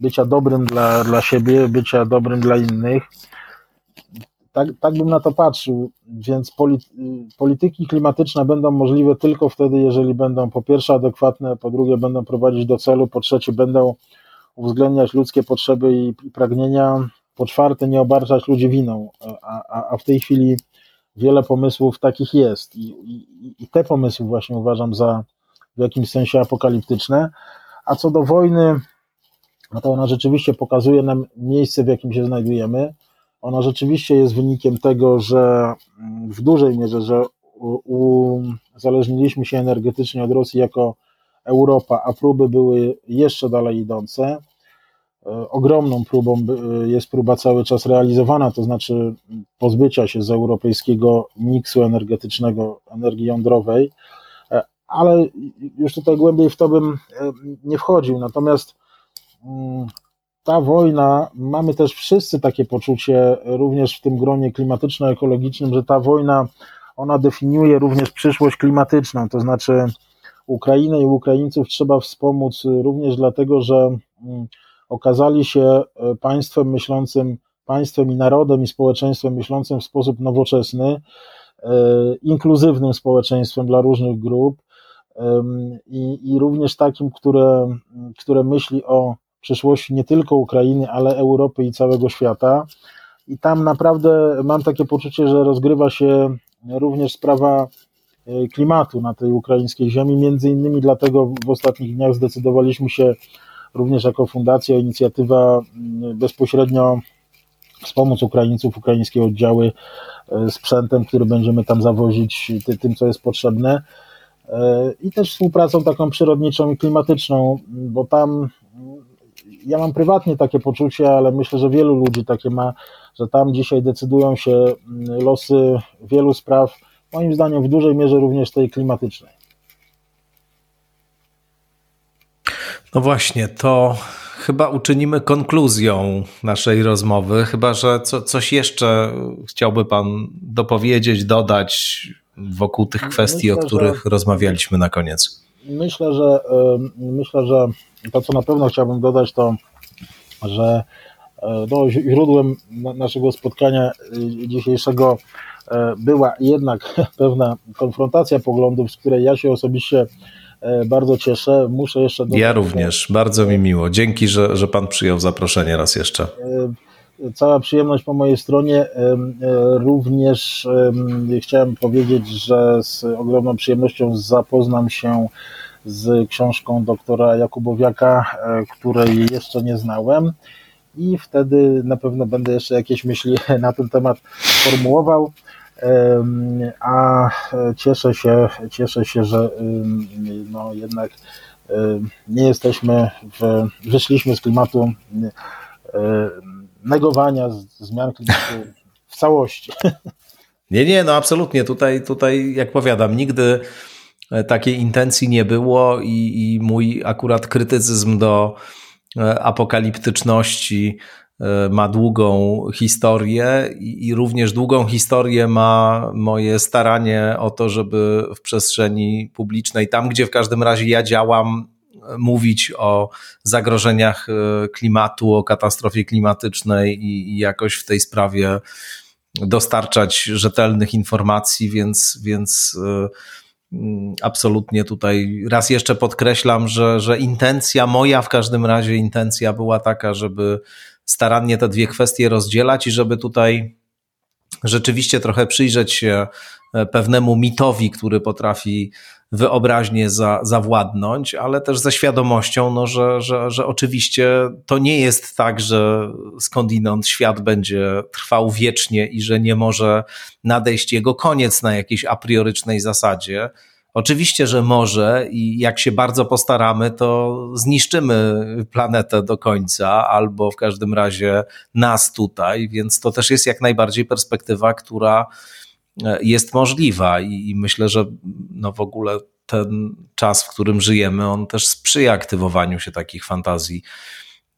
bycia dobrym dla, dla siebie, bycia dobrym dla innych. Tak, tak bym na to patrzył, więc polityki klimatyczne będą możliwe tylko wtedy, jeżeli będą po pierwsze adekwatne, po drugie będą prowadzić do celu, po trzecie będą uwzględniać ludzkie potrzeby i, i pragnienia, po czwarte nie obarczać ludzi winą, a, a, a w tej chwili wiele pomysłów takich jest. I, i, i te pomysły właśnie uważam za w jakimś sensie apokaliptyczne, a co do wojny, no to ona rzeczywiście pokazuje nam miejsce, w jakim się znajdujemy, ona rzeczywiście jest wynikiem tego, że mm, w dużej mierze, że uzależniliśmy się energetycznie od Rosji jako Europa, a próby były jeszcze dalej idące. E, ogromną próbą jest próba cały czas realizowana, to znaczy pozbycia się z europejskiego miksu energetycznego energii jądrowej, e, ale już tutaj głębiej w to bym e, nie wchodził. Natomiast mm, ta wojna, mamy też wszyscy takie poczucie, również w tym gronie klimatyczno-ekologicznym, że ta wojna ona definiuje również przyszłość klimatyczną, to znaczy Ukrainę i Ukraińców trzeba wspomóc również dlatego, że mm, okazali się e, państwem myślącym, państwem i narodem i społeczeństwem myślącym w sposób nowoczesny, e, inkluzywnym społeczeństwem dla różnych grup i, i również takim, które, które myśli o przyszłości nie tylko Ukrainy, ale Europy i całego świata. I tam naprawdę mam takie poczucie, że rozgrywa się również sprawa e, klimatu na tej ukraińskiej ziemi. Między innymi dlatego w ostatnich dniach zdecydowaliśmy się również jako fundacja, inicjatywa bezpośrednio wspomóc Ukraińców, ukraińskie oddziały e, sprzętem, który będziemy tam zawozić, tym, co jest potrzebne. E, I też współpracą taką przyrodniczą i klimatyczną, bo tam ja mam prywatnie takie poczucie, ale myślę, że wielu ludzi takie ma, że tam dzisiaj decydują się losy wielu spraw, moim zdaniem w dużej mierze również tej klimatycznej. No właśnie, to chyba uczynimy konkluzją naszej rozmowy, chyba że co, coś jeszcze chciałby Pan dopowiedzieć, dodać wokół tych kwestii, myślę, o których że, rozmawialiśmy na koniec. Myślę, że myślę, że to, co na pewno chciałbym dodać, to że e, no, źródłem naszego spotkania e, dzisiejszego e, była jednak pewna konfrontacja poglądów, z której ja się osobiście bardzo cieszę. Muszę jeszcze. Dodać, ja również, bardzo mi miło. Dzięki, że, że Pan przyjął zaproszenie raz jeszcze. E, cała przyjemność po mojej stronie. E, również chciałem powiedzieć, że z ogromną przyjemnością zapoznam się z książką doktora Jakubowiaka, której jeszcze nie znałem i wtedy na pewno będę jeszcze jakieś myśli na ten temat formułował a cieszę się, cieszę się, że no jednak nie jesteśmy, w, wyszliśmy z klimatu negowania zmian klimatu w całości. Nie, nie, no absolutnie. Tutaj, tutaj jak powiadam, nigdy e, takiej intencji nie było i, i mój akurat krytycyzm do e, apokaliptyczności E, ma długą historię i również długą historię ma moje staranie o to, żeby w przestrzeni publicznej, tam gdzie w każdym razie ja działam, mówić o zagrożeniach e, klimatu, o katastrofie klimatycznej i, jakoś w tej sprawie dostarczać rzetelnych informacji, więc, więc e, mm, absolutnie tutaj raz jeszcze podkreślam, że, że intencja moja w każdym razie intencja była taka, żeby starannie te dwie kwestie rozdzielać i żeby tutaj rzeczywiście trochę przyjrzeć się e, pewnemu mitowi, który potrafi wyobraźnie za, zawładnąć, ale też ze świadomością, no, że, że, że oczywiście to nie jest tak, że skądinąd świat będzie trwał wiecznie i że nie może nadejść jego koniec na jakiejś a priorycznej zasadzie Oczywiście, że może i jak się bardzo postaramy, to zniszczymy planetę do końca, albo w każdym razie nas tutaj, więc to też jest jak najbardziej perspektywa, która e, jest możliwa i, i myślę, że no w ogóle ten czas, w którym żyjemy, on też sprzyja aktywowaniu się takich fantazji.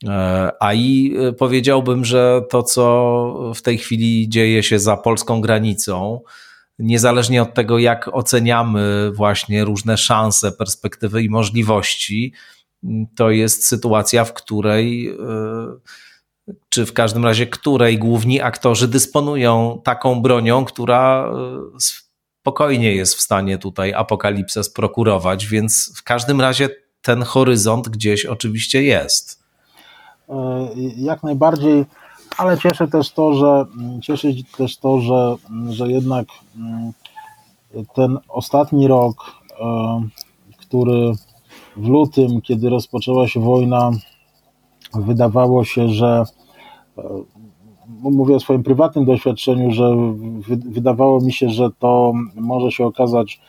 E, a i e, powiedziałbym, że to, co w tej chwili dzieje się za polską granicą, niezależnie od tego, jak oceniamy właśnie różne szanse, perspektywy i możliwości, to jest sytuacja, w której, e, czy w każdym razie której główni aktorzy dysponują taką bronią, która e, spokojnie jest w stanie tutaj apokalipsę sprokurować, więc w każdym razie ten horyzont gdzieś oczywiście jest. E, jak najbardziej ale cieszy też to, że cieszy też to, że, że jednak mm, ten ostatni rok, e, który w lutym, kiedy rozpoczęła się wojna, wydawało się, że e, mówię o swoim prywatnym doświadczeniu, że wydawało mi się, że to może się okazać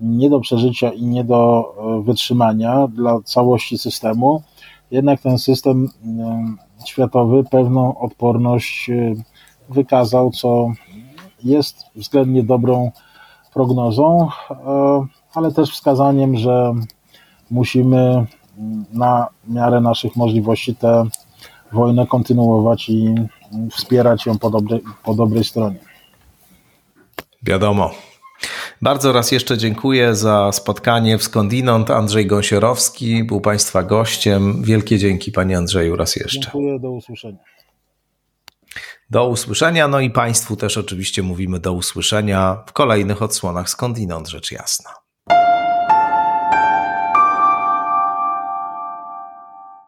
nie do przeżycia i nie do e, wytrzymania dla całości systemu. Jednak ten system światowy pewną odporność y, wykazał, co jest względnie dobrą prognozą, y, ale też wskazaniem, że musimy na miarę naszych możliwości tę wojnę kontynuować i wspierać ją po dobrej, po dobrej stronie. Wiadomo. Bardzo raz jeszcze dziękuję za spotkanie w Skądinąd. Andrzej Gąsiorowski był Państwa gościem. Wielkie dzięki Panie Andrzeju raz jeszcze. Dziękuję, do usłyszenia. Do usłyszenia, no i Państwu też oczywiście mówimy do usłyszenia w kolejnych odsłonach Skądinąd rzecz jasna.